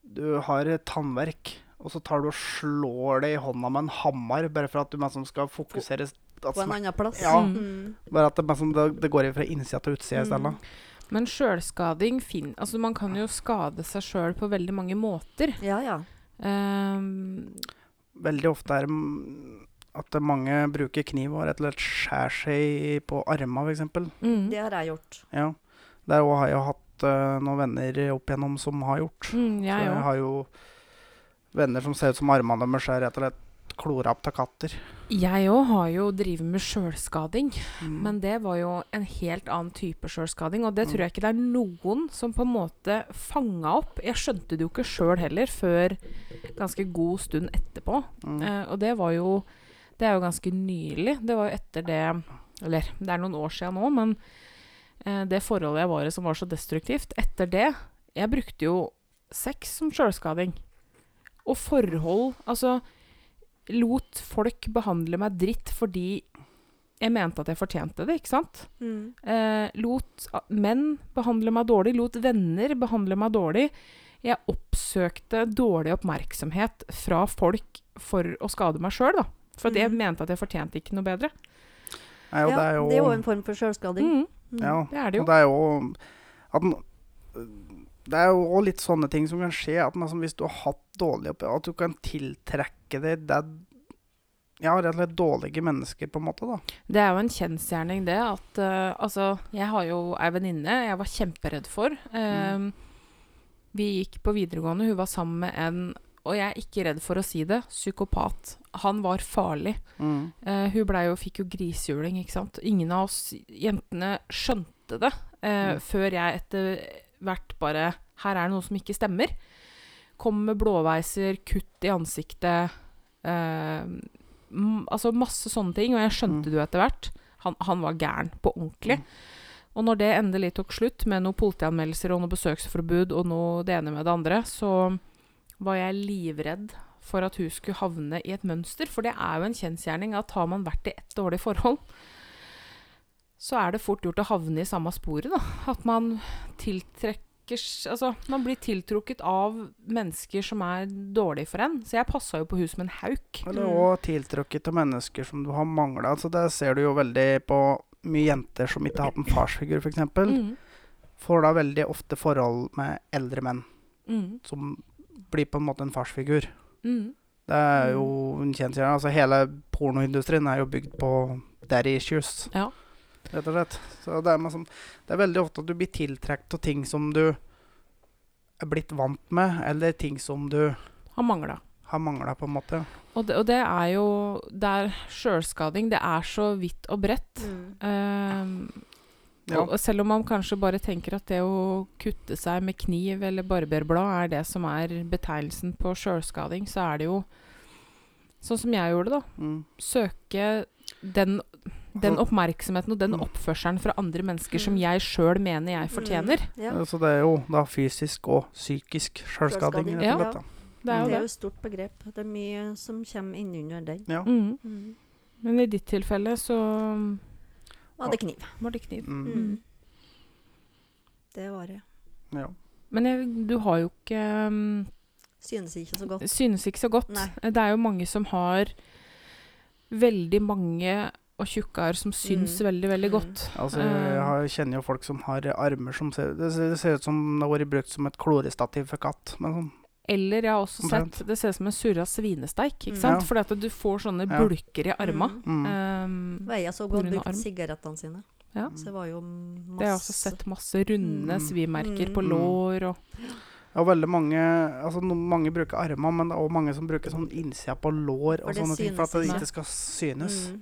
Du har et tannverk, og så tar du og slår det i hånda med en hammer bare for at du liksom skal fokusere at På en annen plass. Ja. Mm. Bare at det, liksom, det, det går fra innsida til utsida i stedet. Mm. Men sjølskading fin Altså, man kan jo skade seg sjøl på veldig mange måter. ja, ja. Um, Veldig ofte er det at mange bruker kniv og rett og slett skjærer seg på armene, f.eks. mm. Det har jeg gjort. Ja. Der òg har jeg hatt uh, noen venner opp igjennom som har gjort. Mm, Så jeg jeg har jo venner som ser ut som armene deres er rett og slett klora opp av katter. Jeg òg har jo drevet med sjølskading, Mm. men det var jo en helt annen type sjølskading. Og det Mm. tror jeg ikke det er noen som på en måte fanga opp. Jeg skjønte det jo ikke sjøl heller før ganske god stund etterpå. Mm. Eh, og det var jo Det er jo ganske nylig. Det var jo etter det Eller det er noen år siden nå, men eh, det forholdet jeg var i som var så destruktivt Etter det Jeg brukte jo sex som sjølskading. Og forhold Altså lot folk behandle meg dritt fordi jeg mente at jeg fortjente det, ikke sant? Mm. Eh, lot menn behandle meg dårlig, lot venner behandle meg dårlig. Jeg oppsøkte dårlig oppmerksomhet fra folk for å skade meg sjøl, da. For mm. jeg mente at jeg fortjente ikke noe bedre. Nei, og ja, det er jo det er jo en form for sjølskading. Mm, Mm. Ja, det er det jo. og det er jo at Det er jo litt sånne ting som kan skje. At man, som hvis du har hatt dårlig oppi at du kan tiltrekke deg det Ja, rett og slett dårlige mennesker, på en måte, da. Det er jo en kjensgjerning, det. At uh, altså Jeg har jo ei venninne jeg var kjemperedd for. Eh, Vi gikk på videregående, hun var sammen med en Og jeg er ikke redd for å si det psykopat. Han var farlig. Mm. Eh, hun blei jo, fikk jo grisehjuling, ikke sant. Ingen av oss jentene skjønte det eh, Mm. før jeg etter hvert bare Her er det noe som ikke stemmer. Kom med blåveiser, kutt i ansiktet. Eh, altså masse sånne ting. Og jeg skjønte Mm. det jo etter hvert. Han, han var gæren på ordentlig. Mm. Og når det endelig tok slutt, med noen politianmeldelser og noe besøksforbud og noe det ene med det andre, så var jeg livredd for at hun skulle havne i et mønster. For det er jo en kjensgjerning at har man vært i ett dårlig forhold, så er det fort gjort å havne i samme sporet, da. At man tiltrekker Altså, man blir tiltrukket av mennesker som er dårlige for en. Så jeg passa jo på hun som en hauk. Eller er òg tiltrukket av mennesker som du har mangla. Altså, det ser du jo veldig på mye jenter som ikke har hatt en farsfigur, f.eks. Mm. Får da veldig ofte forhold med eldre menn Mm. som blir på en måte en farsfigur. Mm. Det er jo en kjensgjerning. Altså, hele pornoindustrien er jo bygd på daddy issues, Ja. Rett og slett. Så det er, liksom, det er veldig ofte at du blir tiltrukket av ting som du er blitt vant med, eller ting som du Har mangla. har mangla, på en måte. Og det, og det er jo Det er sjølskading. Det er så vidt og bredt. Mm. Ehm, Ja. Og, og selv om man kanskje bare tenker at det å kutte seg med kniv eller barberblad er det som er betegnelsen på sjølskading, så er det jo sånn som jeg gjorde det, da. Mm. Søke den, den oppmerksomheten og den Mm. oppførselen fra andre mennesker som Mm. jeg sjøl mener jeg fortjener. Mm. Ja. Så det er jo da fysisk og psykisk sjølskading, rett ja. og slett. da. Det er det er jo et stort begrep. Det er mye som kommer innunder den. Ja. Mm. Mm. Men i ditt tilfelle så Var det kniv. var det kniv. Mm. Mm. Det var det. ja. Men jeg, du har jo ikke um, Synes ikke så godt. Synes ikke så godt. Nei. Det er jo mange som har veldig mange og tjukke som syns Mm. veldig, veldig Mm. godt. Altså, jeg Eh. har, kjenner jo folk som har armer som ser Det ser, det ser ut som det har vært brukt som et klorestativ for katt. Men sånn. Eller jeg har også Omtrent. sett Det ser ut som en surra svinesteik. ikke Mm. sant? Ja. Fordi at du får sånne Ja. bulker i arma. Mm. Mm. Um, Veia så godt brukt arm. sigarettene sine. Ja. Så det var jo masse Det har jeg også sett masse runde Mm. svimerker på Mm. lår og Ja, veldig mange Altså no, mange bruker armer, men det er også mange som bruker sånn innsida på lår og sånne ting for at det ikke. skal synes. Mm.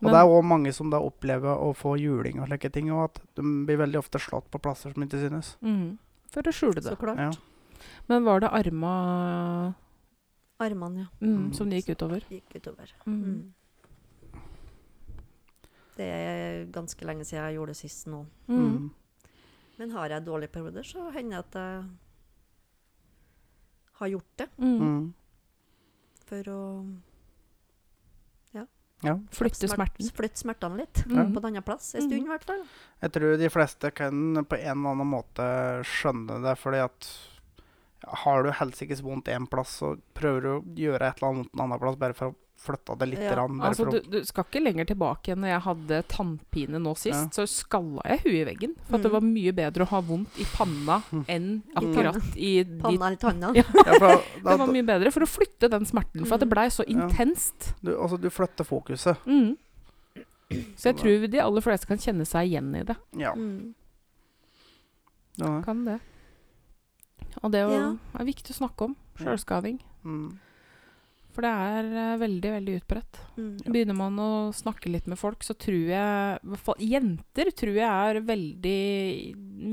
Og Men- det er òg mange som da opplever å få juling og slike ting, og at de blir veldig ofte slått på plasser som ikke synes. mm, For å skjule det. Så klart. Ja. Men var det arma Armene, ja. mm, Mm. som det gikk utover? Gikk utover. Mm. Mm. Det er ganske lenge siden jeg gjorde det sist nå. Mm. Mm. Men har jeg dårlige perioder, så hender det at jeg har gjort det for å Ja. Flytte smert- smerten. Flytte smertene litt. Mm. På en annen plass en stund, i hvert fall. Jeg tror de fleste kan på en eller annen måte skjønne det, fordi at har du helsikes vondt én plass, så prøver du å gjøre et eller annet vondt en annen plass bare for å flytte det litt. Ja. Rann, bare Altså, du, du skal ikke lenger tilbake enn Når jeg hadde tannpine nå sist, Ja. så skalla jeg huet i veggen. For at det Mm. var mye bedre å ha vondt i panna enn akkurat i de Panna eller tanna. Ja. ja, Det var mye bedre for å flytte den smerten, for at det Mm. blei så Ja. intenst. du, altså, du flytter fokuset. Mm. Så jeg tror de aller fleste kan kjenne seg igjen i det. Ja. Mm. Kan det. Og det er, jo- Ja. er viktig å snakke om. Sjølskading. Mm. For det er eh, veldig, veldig utbredt. Mm. Begynner man å snakke litt med folk, så tror jeg i hvert fall Jenter tror jeg er veldig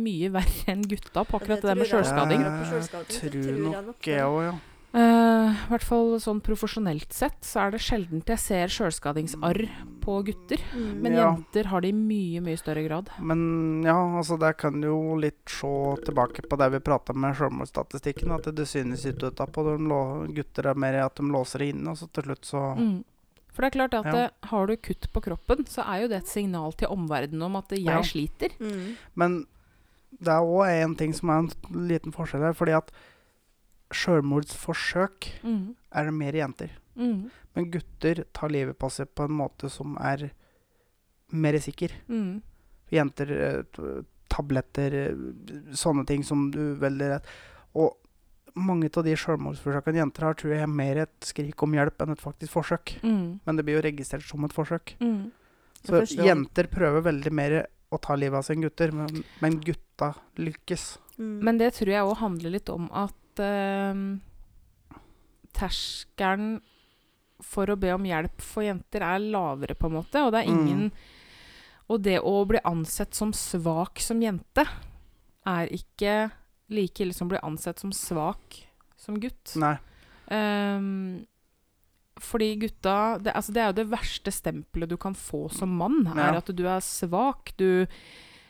mye verre enn gutta på akkurat det, der med sjølskading. jeg. jeg Tror nok Jeg òg, ja. Eh, I hvert fall sånn profesjonelt sett så er det sjelden jeg ser sjølskadingsarr på gutter. Mm. Men Ja. jenter har det i mye, mye større grad. Men ja, altså der kan du jo litt se tilbake på det vi prata med selvmordsstatistikken. At det synes ut utapå. De gutter er mer i at de låser det inne, og så til slutt så Mm. For det er klart at Ja. eh, har du kutt på kroppen, så er jo det et signal til omverdenen om at jeg Ja. sliter. Mm. Men det er òg en ting som er en liten forskjell her. Fordi at selvmordsforsøk Mm. er det mer jenter. Mm. Men gutter tar livet på seg på en måte som er mer sikker. Mm. Jenter eh, tabletter, eh, sånne ting som du veldig rett Og mange av de selvmordsforsøkene jenter har, tror jeg er mer et skrik om hjelp enn et faktisk forsøk. Mm. Men det blir jo registrert som et forsøk. Mm. Så forstår. jenter prøver veldig mer å ta livet av seg enn gutter, men, men gutta lykkes. Mm. Men det tror jeg òg handler litt om at eh, terskelen for å be om hjelp for jenter er lavere, på en måte. Og det er Mm. ingen Og det å bli ansett som svak som jente er ikke like ille som å bli ansett som svak som gutt. Nei. Um, fordi gutta det, altså det er jo det verste stempelet du kan få som mann. Er Ja. at du er svak. Du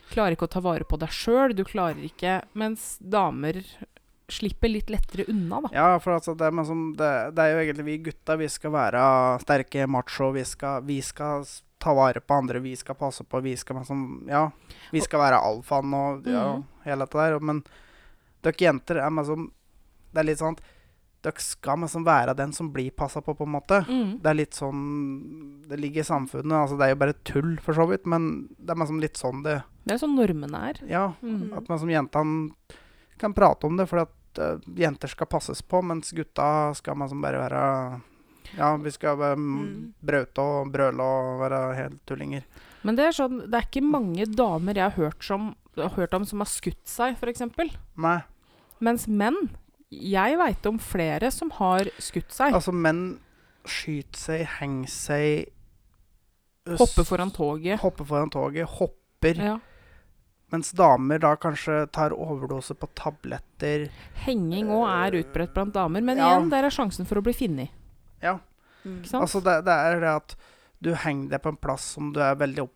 klarer ikke å ta vare på deg sjøl. Du klarer ikke Mens damer slipper litt lettere unna, da. Ja, for altså, det, er, men som, det, det er jo egentlig vi gutta. Vi skal være sterke, macho. Vi skal, vi skal ta vare på andre. Vi skal passe på. Vi skal liksom Ja. Vi skal være alfaen og ja, mm. hele dette der. Men dere jenter er liksom Det er litt sånn at dere skal liksom være den som blir passa på, på en måte. Mm. Det er litt sånn Det ligger i samfunnet. Altså, det er jo bare tull, for så vidt, men det er liksom litt sånn det Det er sånn normene er. Ja. Mm. At man som jentene kan prate om det, for at uh, jenter skal passes på, mens gutta skal man som bare være Ja, vi skal um, mm. Braute og brøle og være helt tullinger. Men det er sånn Det er ikke mange damer jeg har hørt, som, har hørt om som har skutt seg, f.eks. Mens menn Jeg veit om flere som har skutt seg. Altså, menn skyter seg, henger seg Hopper foran toget. Hopper foran toget, hopper. Ja. Mens damer da kanskje tar overdose på tabletter. Henging òg er utbredt blant damer, men Ja. igjen, der er sjansen for å bli funnet. Ja. Mm. Ikke sant? Altså, det, det er det at du henger deg på en plass som du er veldig opp...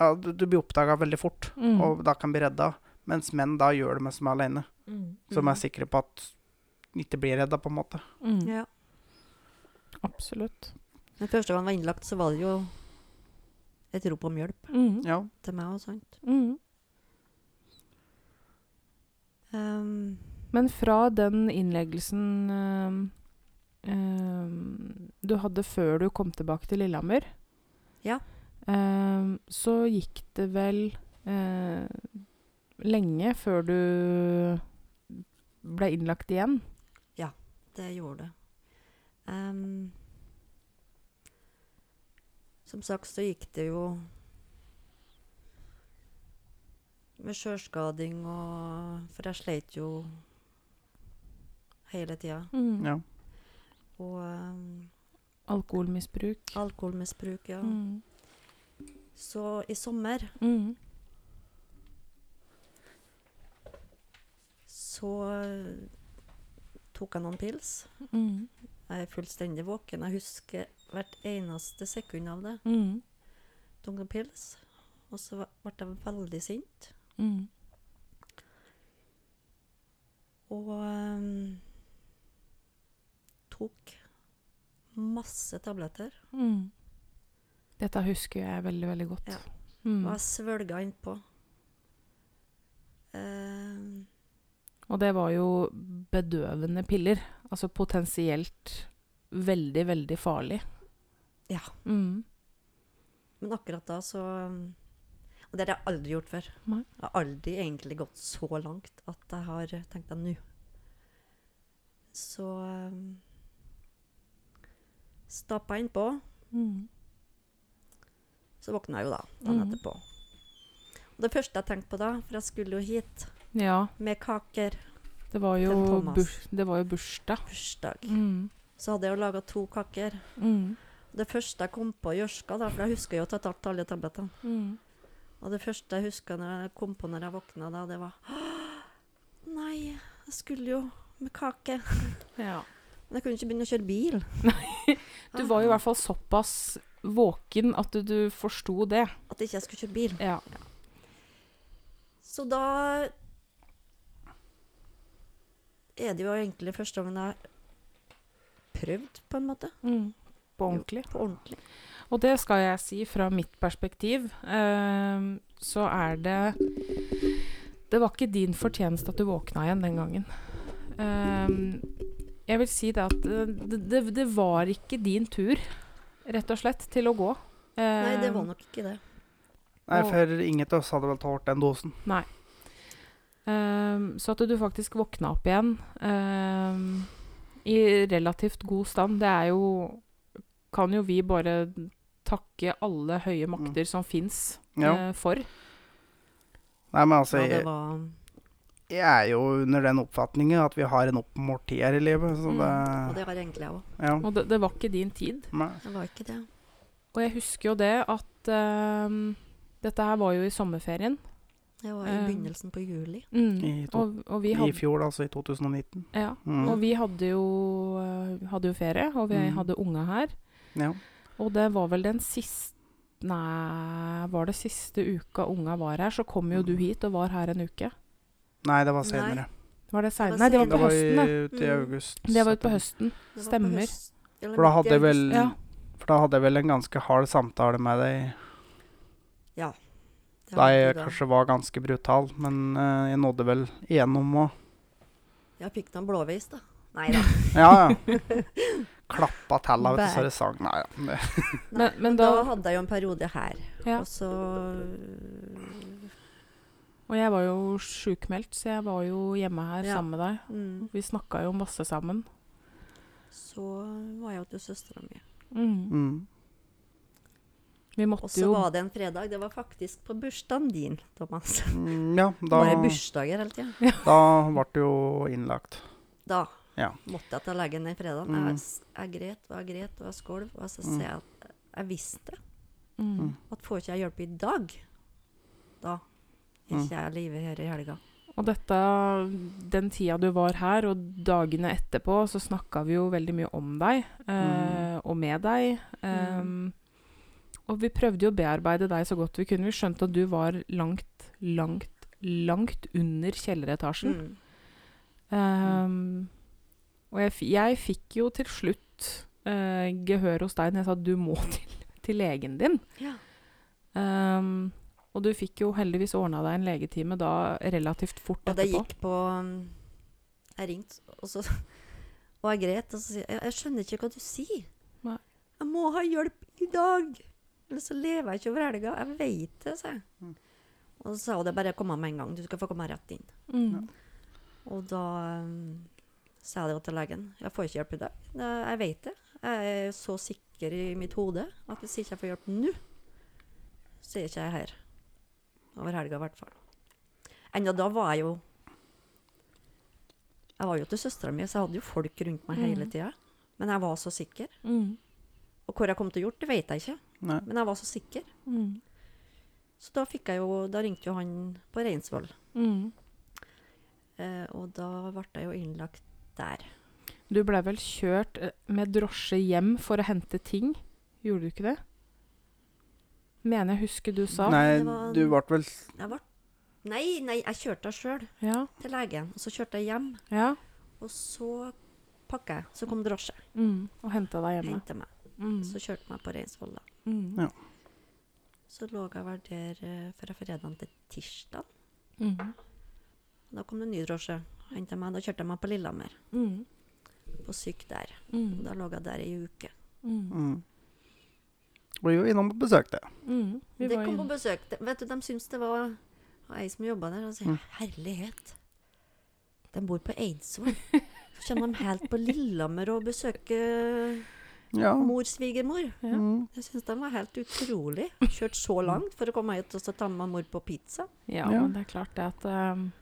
Ja, du, du blir oppdaga veldig fort, Mm. og da kan bli redda. Mens menn da gjør det mens de er alene. Mm. Som Mm. er sikre på at ikke blir redda, på en måte. Mm. Ja. Absolutt. Den første gang han var innlagt, så var det jo et rop om hjelp Mm. Ja. til meg og sånt. Mm. Um, Men fra den innleggelsen um, um, du hadde før du kom tilbake til Lillehammer, Ja. ehm, så gikk det vel uh, lenge før du ble innlagt igjen. Ja, det gjorde det. Som sagt så gikk det jo med sjølskading og For jeg sleit jo hele tida. Mm. Ja. Og um, Alkoholmisbruk. alkoholmisbruk, ja. Mm. Så i sommer Mm. så eh, tok jeg noen pils. Mm. Jeg er fullstendig våken. Jeg husker hvert eneste sekund av det. Mm. Tok noen pils, og så ble jeg veldig sint. Mm. Og um, tok masse tabletter. Mm. Dette husker jeg veldig, veldig godt. Ja. Mm. Og jeg svølga innpå. Uh, Og det var jo bedøvende piller. Altså potensielt veldig, veldig farlig. Ja. Mm. men akkurat da så um, Og det har jeg aldri gjort før. Jeg har aldri egentlig gått så langt at jeg har tenkt at nå Så um, stappa jeg innpå. Mm. Så våkna jeg jo da dagen mm. etterpå. Og det første jeg tenkte på da, for jeg skulle jo hit Ja, med kaker, det var jo, burs, det var jo bursdag. bursdag, Mm. så hadde jeg jo laga to kaker. Mm. Det første jeg kom på Jørska, da, for jeg husker jo at jeg tatt alle tablettene. Og det første jeg huska når jeg kom på når jeg våkna da, det var Nei, jeg skulle jo med kake. Ja. Men jeg kunne ikke begynne å kjøre bil. Du var jo i hvert fall såpass våken at du, du forsto det. At ikke jeg skulle kjøre bil. Ja. Så da er det jo egentlig første gangen jeg har prøvd, på en måte. Mm. På ordentlig. På ordentlig. Og det skal jeg si fra mitt perspektiv, eh, så er det Det var ikke din fortjeneste at du våkna igjen den gangen. Eh, jeg vil si det at eh, det, det, det var ikke din tur, rett og slett, til å gå. Nei, det var Ehm, nok ikke det. Nei, for ingen av oss hadde vel tålt den dosen. Nei. så at du faktisk våkna opp igjen ehm, i relativt god stand, det er jo Kan jo vi bare takke alle høye makter som fins Ja. eh, for. Nei, men altså, Ja, det jeg, var jeg er jo under den oppfatningen at vi har en oppmålt tid her i livet, så Mm. Og det var egentlig jeg òg. Ja. Og det, det var ikke din tid. Nei. Det var ikke det. Og jeg husker jo det at ehm, Dette her var jo i sommerferien. Det var i Eh, begynnelsen på juli. Mm. I to- og, og vi I fjor, altså i 2019. ja, Mm. og vi hadde jo, eh, hadde jo ferie, og vi Mm. hadde unge her. Ja. Og det var vel den siste Nei, var det siste uka unga var her, så kom jo du hit og var her en uke. Nei, det var Nei. senere. Var det senere? var Nei, det var Det på var høsten, det. i, til Mm. august. Det var utpå på høsten. Det var på Stemmer. høst- For da hadde jeg vel. Ja. For da hadde jeg vel en ganske hard samtale med deg Ja. Da jeg kanskje var ganske brutal, men uh, jeg nådde vel igjennom og Jeg fikk noen blåveis, da. Nei da. Ja, ja. Klappa til av så det sang. Nei, ja. Det, Men, men Da da hadde jeg jo en periode her. Ja. Og så Og jeg var jo sjukmeldt, så jeg var jo hjemme her Ja. sammen med deg. mm, Vi snakka jo masse sammen. Så var jeg jo til søstera mi. Mm. mm. Vi Og så var det en fredag. Det var faktisk på bursdagen din, Thomas. Mm, Ja, da, Bare bursdager hele tida. da ble det jo innlagt. Da Ja. måtte jeg til legen den fredagen. Mm. Jeg, jeg gret og jeg gret og jeg skolv. Og så Mm. sier jeg at jeg visste det. Mm. at får ikke jeg hjelp i dag, da er Mm. ikke jeg livet her i helga. Og dette, den tida du var her, og dagene etterpå, så snakka vi jo veldig mye om deg, eh, og med deg. Um, og vi prøvde jo å bearbeide deg så godt vi kunne. Vi skjønte at du var langt, langt, langt under kjelleretasjen. Mm. Um, og jeg, jeg fikk jo til slutt uh, gehør hos deg når jeg sa at du må til, til legen din. Ja. Um, og du fikk jo heldigvis ordna deg en legetime da relativt fort Og det etterpå. gikk på um, Jeg ringte, og så Og jeg gret, og så sier jeg Jeg skjønner ikke hva du sier. Nei. Jeg må ha hjelp i dag! Eller så lever jeg ikke over helga. Jeg veit det, sa jeg. Mm. Og så sa hun det bare kom med en gang. Du skal få komme rett inn. Mm. Og da um, sa jeg det til legen. Jeg får ikke hjelp i dag. Jeg vet det. Jeg er så sikker i mitt hode at hvis ikke jeg får hjelp nå, så er ikke jeg her. Over helga, i hvert fall. Enda da var jeg jo Jeg var jo til søstera mi, så jeg hadde jo folk rundt meg hele Mm. tida. Men jeg var så sikker. Mm. Og hvor jeg kom til å gjort, det vet jeg ikke. Nei. Men jeg var så sikker. Mm. Så da fikk jeg jo Da ringte jo han på Reinsvoll. Mm. Eh, og da ble jeg jo innlagt der. Du ble vel kjørt eh, med drosje hjem for å hente ting? Gjorde du ikke det? Mener jeg husker du sa. Nei, det var- du ble vel Jeg ble Nei, nei, jeg kjørte sjøl Ja. til legen. Og så kjørte jeg hjem. ja. Og så pakka jeg. Så kom drosje. Mm. Og henta deg hjemme. Henta meg. Mm. Så kjørte meg på Reinsvoll, da. Mm. Ja. Så lå jeg vel der fra fredag til tirsdag. Mm. Da kom det en ny drosje. Hentet meg. Da kjørte jeg meg på Lillehammer. Mm. På syk der. Mm. Da lå jeg der ei uke. Mm. mm. Blir jo innom og besøkte. Mm. Det De kom på inn- besøk. De, vet du, de syntes det var og ei som jobba der, og sier Mm. herlighet. De bor på Eidsvoll. Så kommer de helt på Lillehammer og besøker Ja. mor, svigermor. Ja. Mm. Jeg syns de var helt utrolig. Kjørt så langt for å komme hit og så ta med mor på pizza. Ja, Ja. men det er klart det at det,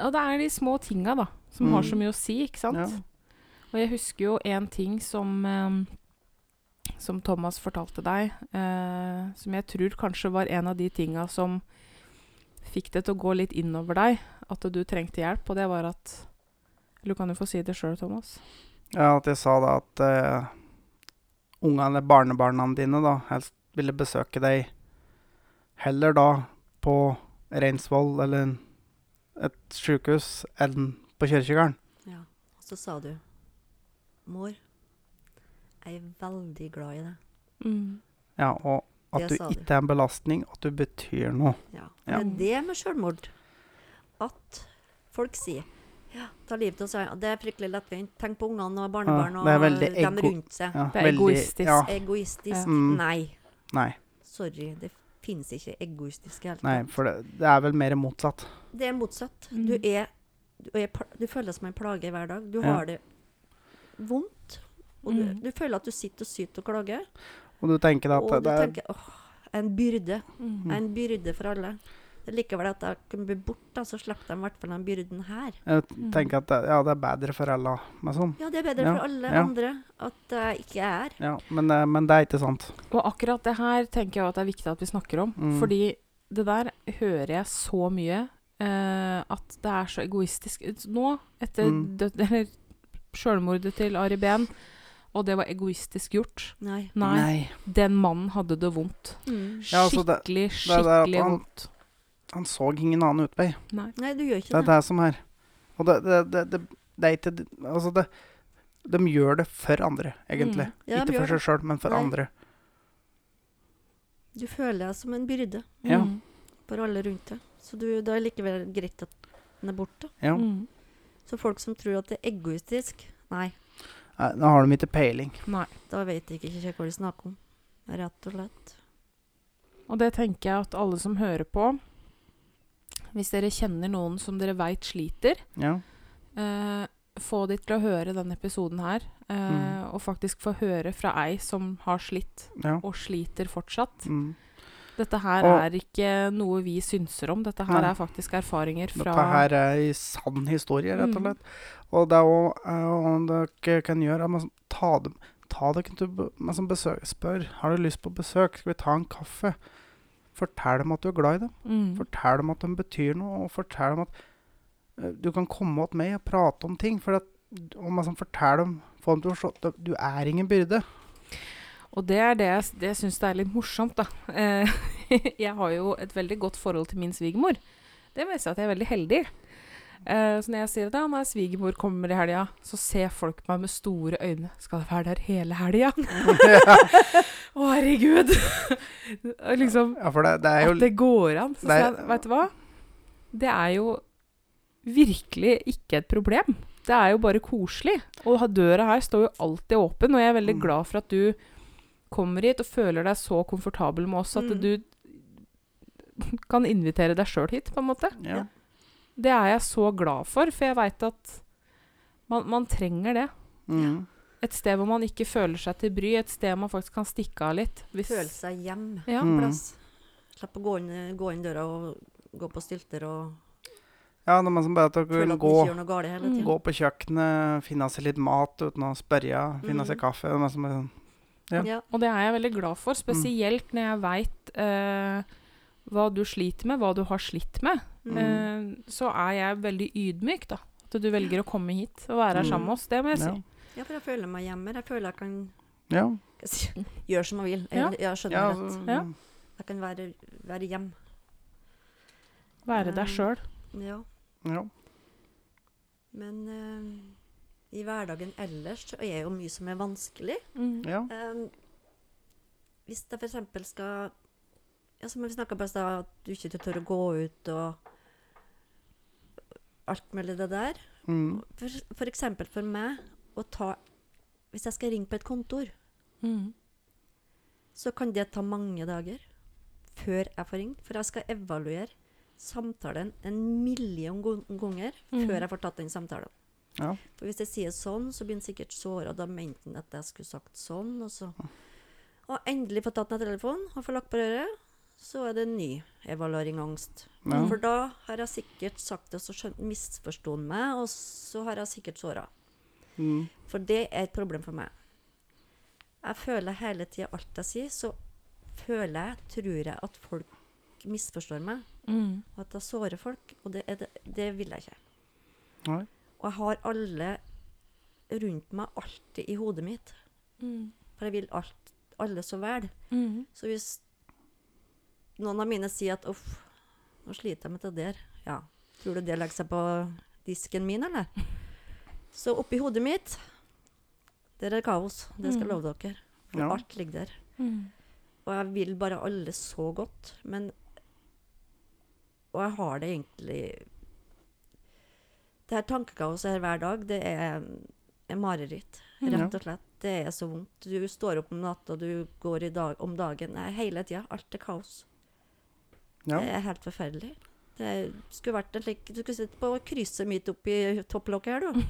Og det er de små tinga, da, som har Mm. så mye å si, ikke sant? Ja. Og jeg husker jo en ting som ehm, som Thomas fortalte deg, eh, som jeg tror kanskje var en av de tinga som fikk det til å gå litt innover deg, at du trengte hjelp, og det var at Eller kan du få si det sjøl, Thomas? ja, at jeg sa da at eh, ungene, barnebarna dine, da helst ville besøke deg heller da på Reinsvoll eller et sykehus enn på kirkegården. Ja. Og så sa du Mor, jeg er veldig glad i deg. Mm. Ja, og at Det du ikke er en belastning, at du betyr noe. Ja. Ja. Det er det med selvmord. At folk sier ja, ta livet av seg. Det er fryktelig lettvint. Tenk på ungene og barnebarn Ja, og veldig dem rundt seg. Ja, Det er egoistisk. Ja, Egoistisk? Ja. Mm. Nei. nei, Sorry, det finnes ikke egoistisk i hele nei, for det, det er vel mer motsatt. Det er motsatt. Mm. Du, er, du, er, du føler deg som en plage hver dag. Du Ja. har det vondt. Og du, Mm. du føler at du sitter og syter og klager. Og du tenker at Og det er tenker åh, en byrde. Mm. En byrde for alle. Det er likevel at jeg kan bli borte, så slipper de i hvert fall den byrden her. Jeg Mm. tenker at det, ja, det er bedre for alle med sånn. Ja, det er bedre Ja, for alle ja. andre at jeg ikke er. Ja, men, eh, men det er ikke sant. Og akkurat det her tenker jeg at det er viktig at vi snakker om. Mm. Fordi det der hører jeg så mye. Eh, at det er så egoistisk. Nå, etter Mm. død, eller selvmordet til Ari Behn, og det var egoistisk gjort Nei. Nei, den mannen hadde det vondt. Mm. Ja, altså det- Skikkelig, det det skikkelig han- vondt. Han så ingen annen utvei. Nei. Nei, du gjør Det ikke er det. det som er. Og det, det, det, det, det er ikke Altså, det De gjør det for andre, egentlig. Mm. Ja, ikke for seg sjøl, men for Nei. andre. Du føler deg som en byrde Ja. Mm. for alle rundt deg. Så du, det er likevel greit at den er borte. Ja. Mm. Så folk som tror at det er egoistisk, nei, Nei, Nå har de ikke peiling. Nei. da vet jeg ikke hva de snakker om. Rett og slett. Og det tenker jeg at alle som hører på Hvis dere kjenner noen som dere veit sliter, Ja. eh, få de til å høre denne episoden her. Eh, Mm. Og faktisk få høre fra ei som har slitt, ja. og sliter fortsatt. Mm. Dette her Og- er ikke noe vi synser om. Dette her Nei. er faktisk erfaringer fra Dette her er en sann historie, rett og Mm. slett. Og det er òg dere kan gjøre er man ta dem Ta dere til meg som besøk, Spør har du lyst på besøk. Skal vi ta en kaffe? Fortell dem at du er glad i dem. mm. Fortell dem at de betyr noe, og fortell dem at eh, du kan komme opp meg og prate om ting. For at, og liksom fortell dem Få dem til å forstå at du er ingen byrde. Og det er det jeg, det jeg syns det er litt morsomt, da. Eh, jeg har jo et veldig godt forhold til min svigermor. Det jeg si at jeg er veldig heldig. Eh, så når jeg sier at når svigermor kommer i helga, så ser folk meg med store øyne. Skal det være der hele helga? Å, herregud! Og liksom Ja, det, det jo At det går an. Så er- sier jeg, vet du hva? Det er jo virkelig ikke et problem. Det er jo bare koselig. Og døra her står jo alltid åpen, og jeg er veldig Mm. glad for at du kommer hit og føler deg så komfortabel med oss at Mm. du kan invitere deg sjøl hit, på en måte. ja. Det er jeg så glad for, for jeg veit at man, man trenger det. Mm. Et sted hvor man ikke føler seg til bry, et sted man faktisk kan stikke av litt. Hvis, Føle seg hjem ja. Mm. plass. Slippe å gå inn, gå inn døra og gå på stylter og Ja, når man som bare at dere gå, gå på kjøkkenet, finne seg litt mat uten å spørre, finne seg Mm. kaffe. Det man som er sånn, Ja. Ja. Og det er jeg veldig glad for, spesielt når jeg veit eh, hva du sliter med, hva du har slitt med. Mm. Eh, så er jeg veldig ydmyk, da. At du velger å komme hit og være her Mm. sammen med oss. Det må jeg si. ja, for jeg føler meg hjemme. Jeg føler jeg kan Ja. jeg gjøre som jeg vil. Ja. jeg skjønner ja, rett. altså, Ja. Jeg kan være, være hjem. Være deg Mm. sjøl. Ja. ja. Men eh, i hverdagen ellers så er jo mye som er vanskelig. Mm. ja. Um, hvis jeg f.eks. skal ja, Som vi snakka om i stad, at du ikke tør å gå ut og alt mulig det der. Mm. For, for eksempel for meg å ta Hvis jeg skal ringe på et kontor, Mm. så kan det ta mange dager før jeg får ringt. For jeg skal evaluere samtalen en million ganger Mhm. før jeg får tatt den samtalen. Ja. For hvis jeg sier sånn, så blir han sikkert såra. Da mente han at jeg skulle sagt sånn. Og så Og endelig få tatt ned telefonen og få lagt på røret, så er det en ny evaluering angst. Ja. For da har jeg sikkert sagt det, så skjønt, misforsto han meg, og så har jeg sikkert såra. Mm. For det er et problem for meg. Jeg føler hele tida alt jeg sier, så føler jeg, tror jeg, at folk misforstår meg, Mm. og at jeg sårer folk. Og det, er det, det vil jeg ikke. Nei. Og jeg har alle rundt meg alltid i hodet mitt. Mm. For jeg vil alt, alle så vel. Mm. Så hvis noen av mine sier at uff, nå sliter jeg med det der, ja, tror du det legger seg på disken min, eller? Så oppi hodet mitt, der er kaos. Det skal jeg Mm. love dere. For Ja. alt ligger der. Mm. Og jeg vil bare alle så godt, men Og jeg har det egentlig Det her tankekaoset her hver dag, det er, er mareritt. Mm. Rett og slett. Det er så vondt. Du står opp om natta, du går i dag, om dagen. Nei, hele tida. Alt er kaos. Ja. Det er helt forferdelig. Det skulle vært en slik Du skulle sitte på krysset midt oppi topplokket her, du.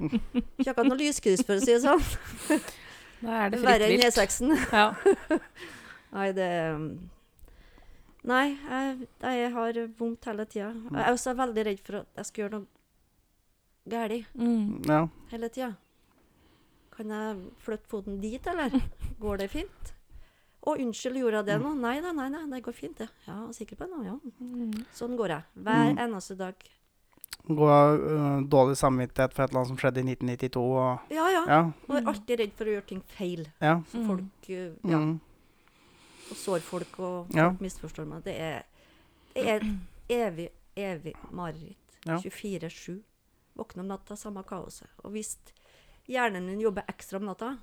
Ikke akkurat noe lyskryss, for å si det sånn. Da er det Verre enn fritt vilt. E6-en. Ja. Nei, det Nei, jeg, jeg har vondt hele tida. Jeg er også veldig redd for at jeg skal gjøre noe galt Mm. ja. hele tida. Kan jeg flytte foten dit, eller? Går det fint? Å, unnskyld, gjorde jeg det nå? Nei da, nei, nei, det går fint, det. Ja, sikker på det nå? Ja. Mm. Sånn går jeg. Hver Mm. eneste dag. Gå uh, dårlig samvittighet for et eller annet som skjedde i 1992. Og, Ja, ja. ja. Og er alltid redd for å gjøre ting feil. Ja. Så Mm. folk uh, Ja. Mm. Og sår folk, og Ja. folk misforstår meg. Det er, det er et evig, evig mareritt. Ja. 24-7. Våkne om natta, samme kaoset. Og hvis hjernen min jobber ekstra om natta,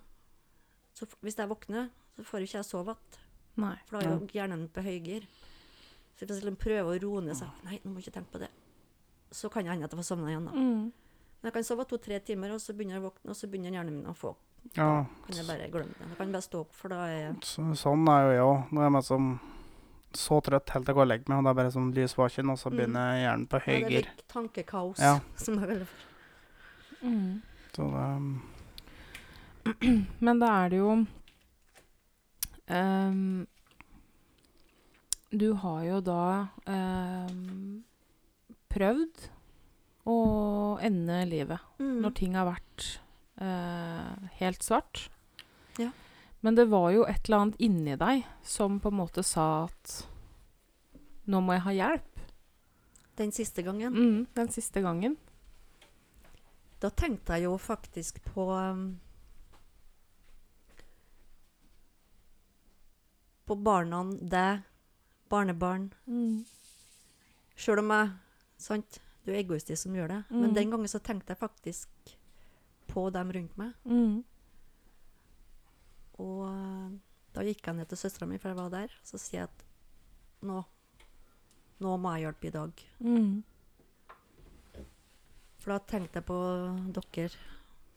så hvis jeg våkner, så får ikke jeg sove igjen. For da er hjernen min på høygir. Så hvis jeg liksom prøver å roe ned seg Nei, nå må jeg ikke tenke på det. Så kan jeg hende at jeg får sovne igjen. da. Mm. Men jeg kan sove to-tre timer, og så begynner jeg å våkne, og så begynner hjernen min å få ja. Kan jeg bare glemme det. Da kan jeg bare stå opp, for da er jeg sånn er jo jeg òg. Nå er jeg som så trøtt helt til jeg går og legger meg, og det er bare sånn lysvaken, og så Mm. begynner hjernen på ja, Det er litt tankekaos, Ja. som er veldig. Mm. Så det Men da er det jo um, Du har jo da um, prøvd å ende livet Mm. når ting har vært uh, helt svart. Ja. Men det var jo et eller annet inni deg som på en måte sa at nå må jeg ha hjelp. Den siste gangen. Mm, den siste gangen. Da tenkte jeg jo faktisk på um, På barna, deg, barnebarn. Mm. Sjøl om jeg Sant, du er egoistisk som gjør det. Men Mm. den gangen så tenkte jeg faktisk på dem rundt meg. Mm. Og uh, da gikk jeg ned til søstera mi, for jeg var der. Så sier jeg at nå Nå må jeg hjelpe i dag. Mm. For da tenkte jeg på dere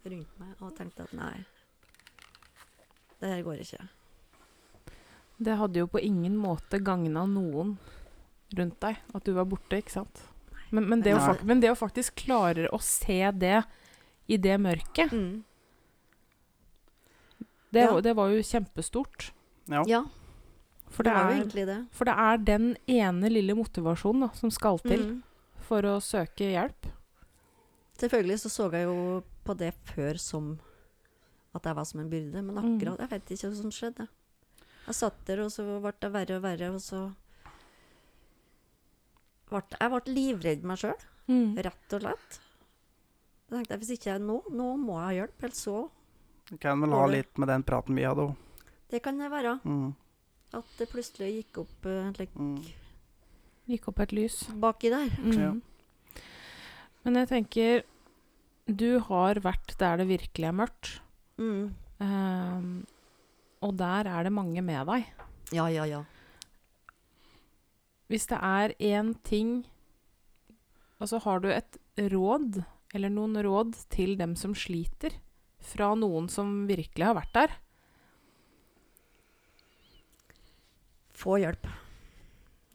rundt meg, og tenkte at nei, det her går ikke. Det hadde jo på ingen måte gagna noen rundt deg at du var borte, ikke sant? Men, men, det å, men det å faktisk klare å se det i det mørket, Mm. Det, Ja. var- det var jo kjempestort. Ja. Ja, For det det, er jo egentlig det. for det er den ene lille motivasjonen da, som skal til Mm. for å søke hjelp? Selvfølgelig så så jeg jo på det før som at jeg var som en byrde, men Mm. akkurat Jeg vet ikke hva som skjedde. Jeg satt der, og så ble det verre og verre, og så ble Jeg ble livredd meg sjøl, Mm. rett og slett. Da tenkte jeg hvis ikke jeg nå, nå må jeg ha hjelp, ellers så kan vel ha litt med den praten vi hadde òg. Det kan det være. Mm. At det plutselig gikk opp like, Mm. Gikk opp et lys. baki der. Mm. Ja. Men jeg tenker Du har vært der det virkelig er mørkt. Mm. Ehm, og der er det mange med deg. Ja, ja, ja. Hvis det er én ting Altså, har du et råd, eller noen råd, til dem som sliter? Fra noen som virkelig har vært der? Få hjelp.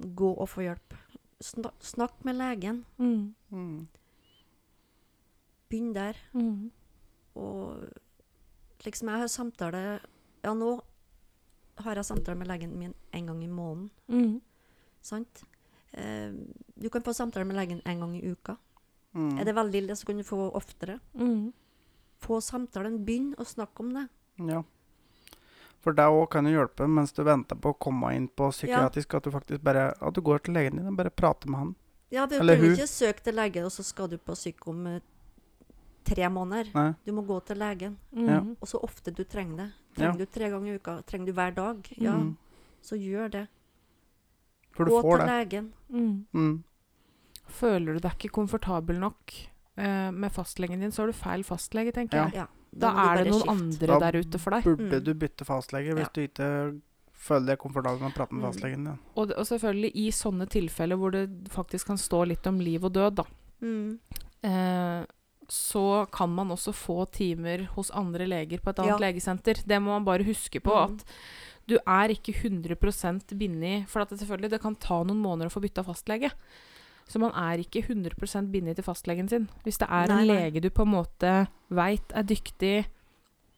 Gå og få hjelp. Snak, snakk med legen. Mm. Mm. Begynn der. Mm. Og liksom jeg har samtale Ja, nå har jeg samtale med legen min en gang i måneden. Mm. Sant? Eh, du kan få samtale med legen en gang i uka. Mm. Er det veldig ille, så kan du få oftere. Mm. Få samtalen. Begynn å snakke om det. Ja. For det òg kan jo hjelpe mens du venter på å komme inn på psykiatrisk, at du faktisk bare At du går til legen din og bare prater med han. Ja, Du kan ikke søke til lege, og så skal du på psyk om eh, tre måneder. Nei. Du må gå til legen. Mm. Ja. Og så ofte du trenger det. Ja. Trenger du tre ganger i uka, trenger du hver dag, ja, Mm. så gjør det. For du Gå får til det. legen. Mm. Mm. Føler du deg ikke komfortabel nok eh, med fastlegen din, så har du feil fastlege, tenker Ja. jeg. Ja. Da da er det noen skift. andre Da der ute for deg. Da Burde Mm. du bytte fastlege hvis Ja. du ikke føler deg komfortabel med å prate med Mm. fastlegen din? Og, og selvfølgelig i sånne tilfeller hvor det faktisk kan stå litt om liv og død, da. Mm. Eh, så kan man også få timer hos andre leger på et annet Ja. legesenter. Det må man bare huske på. Mm. At du er ikke 100 bindet For at det selvfølgelig det kan ta noen måneder å få bytta fastlege. Så man er ikke 100% bindet til fastlegen sin. Hvis det er Nei, en nei. lege du på en måte veit er dyktig,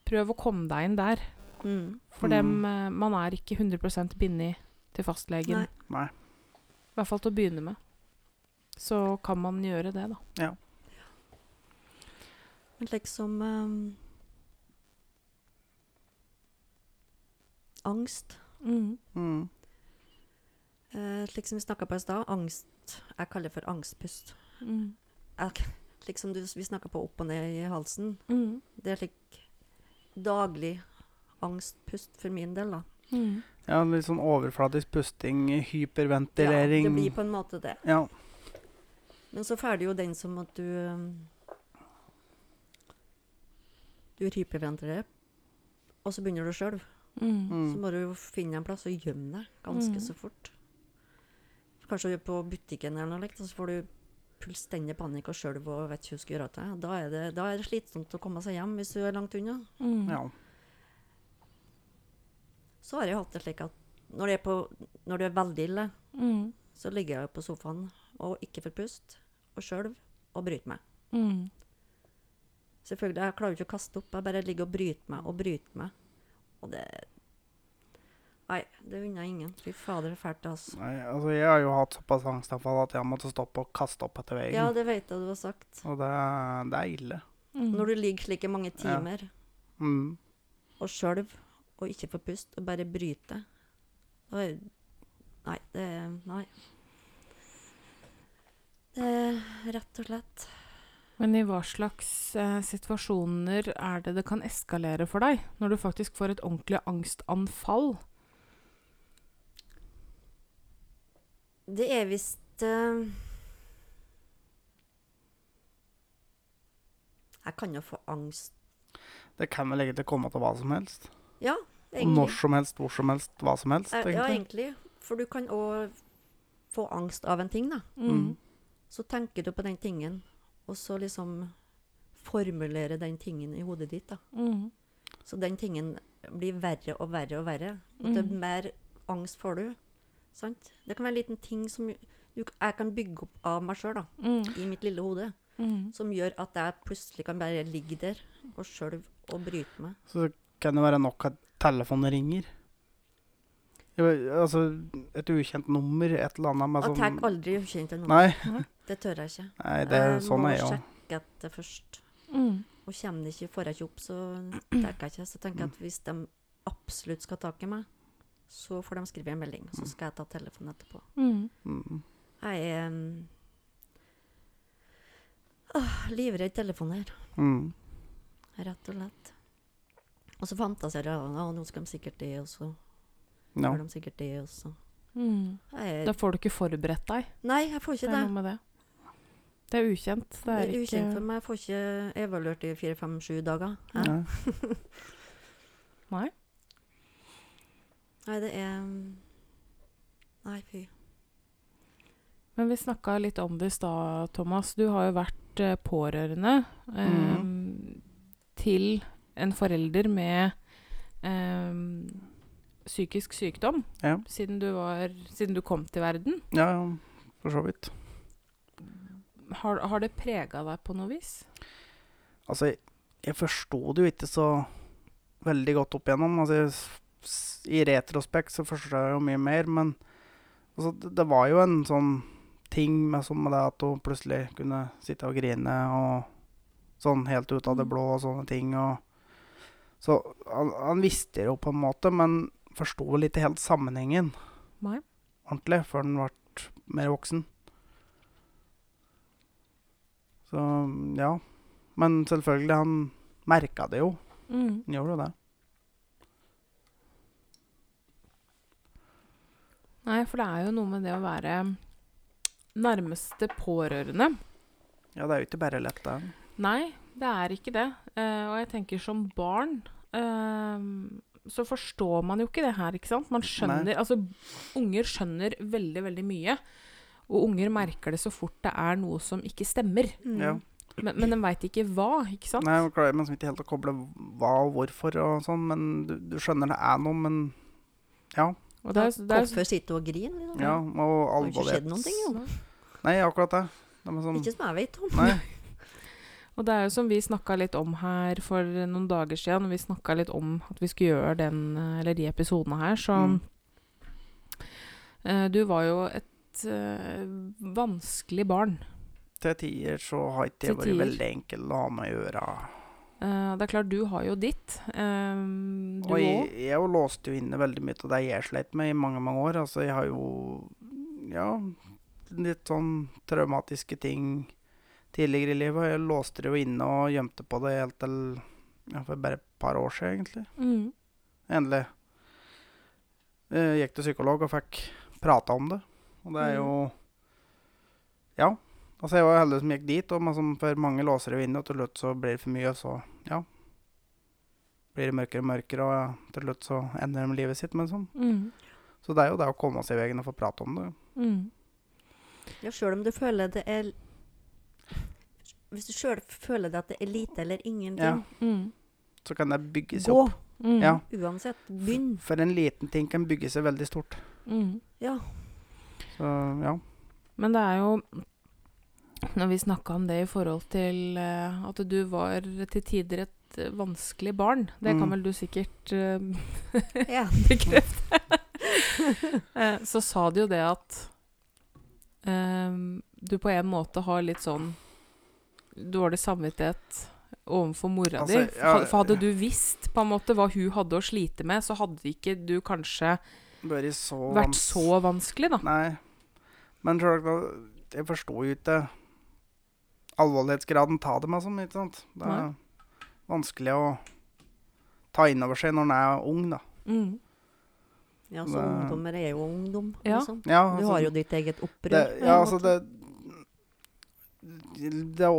prøv å komme deg inn der. Mm. For Mm. dem, eh, man er ikke 100 bindet til fastlegen. Nei. Nei. I hvert fall til å begynne med. Så kan man gjøre det, da. Men liksom um, Angst. Mm. Mm. Uh, slik som vi snakka på i stad. Angst Jeg kaller det for angstpust. Mm. Jeg, liksom du, vi snakka på opp og ned i halsen. Mm. Det er slik daglig angstpust for min del, da. Mm. Ja, litt sånn overflatisk pusting, Ja, hyperventilering. det blir på en måte det. Ja. Men så får du jo den som at du um, Du hyperventilerer, og så begynner du sjøl. Mm. Så Mm. må du jo finne en plass og gjemme deg ganske Mm. så fort. Kanskje du er på butikken eller noe likt, og så får du fullstendig panikk og skjelv og vet ikke hva du skal gjøre til deg. Da er, det, da er det slitsomt å komme seg hjem hvis du er langt unna. Mm. ja. Så har jeg hatt det slik at når det er, på, når det er veldig ille, Mm. så ligger jeg på sofaen og ikke får pust, og skjelv og bryter meg. Mm. Selvfølgelig, jeg klarer ikke å kaste opp, jeg bare ligger og bryter meg og bryter meg. Og det Nei, det unner jeg ingen. Fy fader, det er fælt, altså. Nei, altså jeg har jo hatt såpass angstanfall at jeg måtte stoppe og kaste opp etter veien. Ja, det vet jeg du har sagt. Og det, er- det er ille. Mm. Når du ligger slik i mange timer Mm. og skjelver og ikke får pust, og bare bryter er- Nei, det er Nei. Det er rett og slett Men i hva slags eh, situasjoner er det det kan eskalere for deg? Når du faktisk får et ordentlig angstanfall? Det er visst uh, Jeg kan jo få angst. Det kan vel egentlig komme til hva som helst. Ja, egentlig. når som helst, hvor som helst, hva som helst. egentlig. Ja, egentlig. For du kan òg få angst av en ting, da. Mm. Så tenker du på den tingen, og så liksom formulere den tingen i hodet ditt, da. Mm. Så den tingen blir verre og verre og verre. Og det er mer angst får du. Sant? Det kan være en liten ting som jeg kan bygge opp av meg sjøl. Mm. I mitt lille hode. Mm. Som gjør at jeg plutselig kan bare ligge der og skjelve og bryte meg. Så kan det være nok at telefonen ringer. Altså et ukjent nummer, et eller annet med Jeg tar sånn aldri ukjente nummer. Nei. Det tør jeg ikke. Nei, det, jeg sånn må Jeg må sjekke etter først. Mm. Og kommer det ikke, får jeg ikke opp, så tenker jeg ikke. Så tenker jeg at hvis de absolutt skal ha tak i meg, så får de skrive en melding, så skal jeg ta telefonen etterpå. Mm. mm, Jeg er um, åh, livredd telefoner, mm, rett og slett. Og så fantaserer jeg ja, nå skal de sikkert det, og så ja. gjør de sikkert det, og så Mm. jeg, Da får du ikke forberedt deg. Nei, jeg får ikke Det er det. noe med det. Det er ukjent. Det Det er, er ikke ukjent for meg. Jeg får ikke evaluert i fire, fem, sju dager. Nei. Nei. Nei, det er um, Nei, fy. Men vi snakka litt om det i stad, Thomas. Du har jo vært eh, pårørende eh, til en forelder med eh, psykisk sykdom Ja. siden du, var, siden du kom til verden. ja, ja, for så vidt. Har, har det prega deg på noe vis? Altså, jeg, jeg forsto det jo ikke så veldig godt opp igjennom. Altså, jeg I retrospekt så forstår jeg jo mye mer, men altså, det, var jo en sånn ting med, som med det at hun plutselig kunne sitte og grine og sånn helt ut av det Mm. blå og sånne ting. Og, så han, han visste det jo på en måte, men forsto vel ikke helt sammenhengen Nei. ordentlig før han ble mer voksen. Så ja. Men selvfølgelig, han merka det jo. Mm. Han gjorde jo det. Nei, for det er jo noe med det å være nærmeste pårørende. Ja, det er jo ikke bare lett, det. Nei, det er ikke det. Eh, og jeg tenker som barn eh, så forstår man jo ikke det her, ikke sant? Man skjønner Altså, unger skjønner veldig, veldig mye. Og unger merker det så fort det er noe som ikke stemmer. Mm. Ja. Men, men de veit ikke hva, ikke sant? Nei, man klarer liksom ikke helt å koble hva og hvorfor og sånn, men du, du skjønner det er noe, men ja. Og det er, det er, Hvorfor sitte og grine? Liksom? Ja, og Det har ikke skjedd noen ting, jo. Nei, akkurat det. det er sånn, Ikke som jeg vet om. nei, Og det er jo som vi snakka litt om her for noen dager siden, når vi snakka litt om at vi skulle gjøre den, eller de episodene her, så Mm. uh, Du var jo et uh, vanskelig barn. til tider så har ikke det vært veldig enkelt å ha med å gjøre. Eh, det er klart, du har jo ditt. eh, du Og jeg, jeg låste jo inne veldig mye av det jeg sleit med i mange, mange år. Altså, jeg har jo ja, litt sånn traumatiske ting tidligere i livet. Jeg låste det jo inne og gjemte på det helt til ja, for bare et par år siden, egentlig. Mm. Endelig. Jeg gikk til psykolog og fikk prata om det. Og det er jo Ja. Altså, jeg var heldig som gikk dit, og for mange låser det jo inne, og til slutt så blir det for mye, og så ja. Blir det mørkere og mørkere, og ja, til slutt så ender de livet sitt med sånn. Mm. Så det er jo det å komme seg i veien og få prate om det. Mm. Ja, Sjøl om du føler det er Hvis du sjøl føler det at det er lite eller ingenting, Ja. Mm. Så kan det bygge seg gå opp. Mm. Ja. uansett. Begynn. For en liten ting kan bygge seg veldig stort. Mm. Ja. Så ja. Men det er jo Når vi snakka om det i forhold til uh, at du var til tider et eh, vanskelig barn, det kan Mm. vel du sikkert uh, bekrefte. Så sa du jo det at du på en måte har litt sånn dårlig samvittighet overfor mora Altså, di. ja, For hadde du visst på en måte hva hun hadde å slite med, så hadde ikke du kanskje så vært så vanskelig, da. Nei. Men jeg forsto jo ikke alvorlighetsgraden ta det altså. ikke sant. Det er Nei. vanskelig å ta inn over seg når en er ung, da. Mm. ja, så Det- ungdommer er jo ungdom, Ja. liksom. Ja, Du altså, har jo ditt eget opprør. det, ja, altså det Det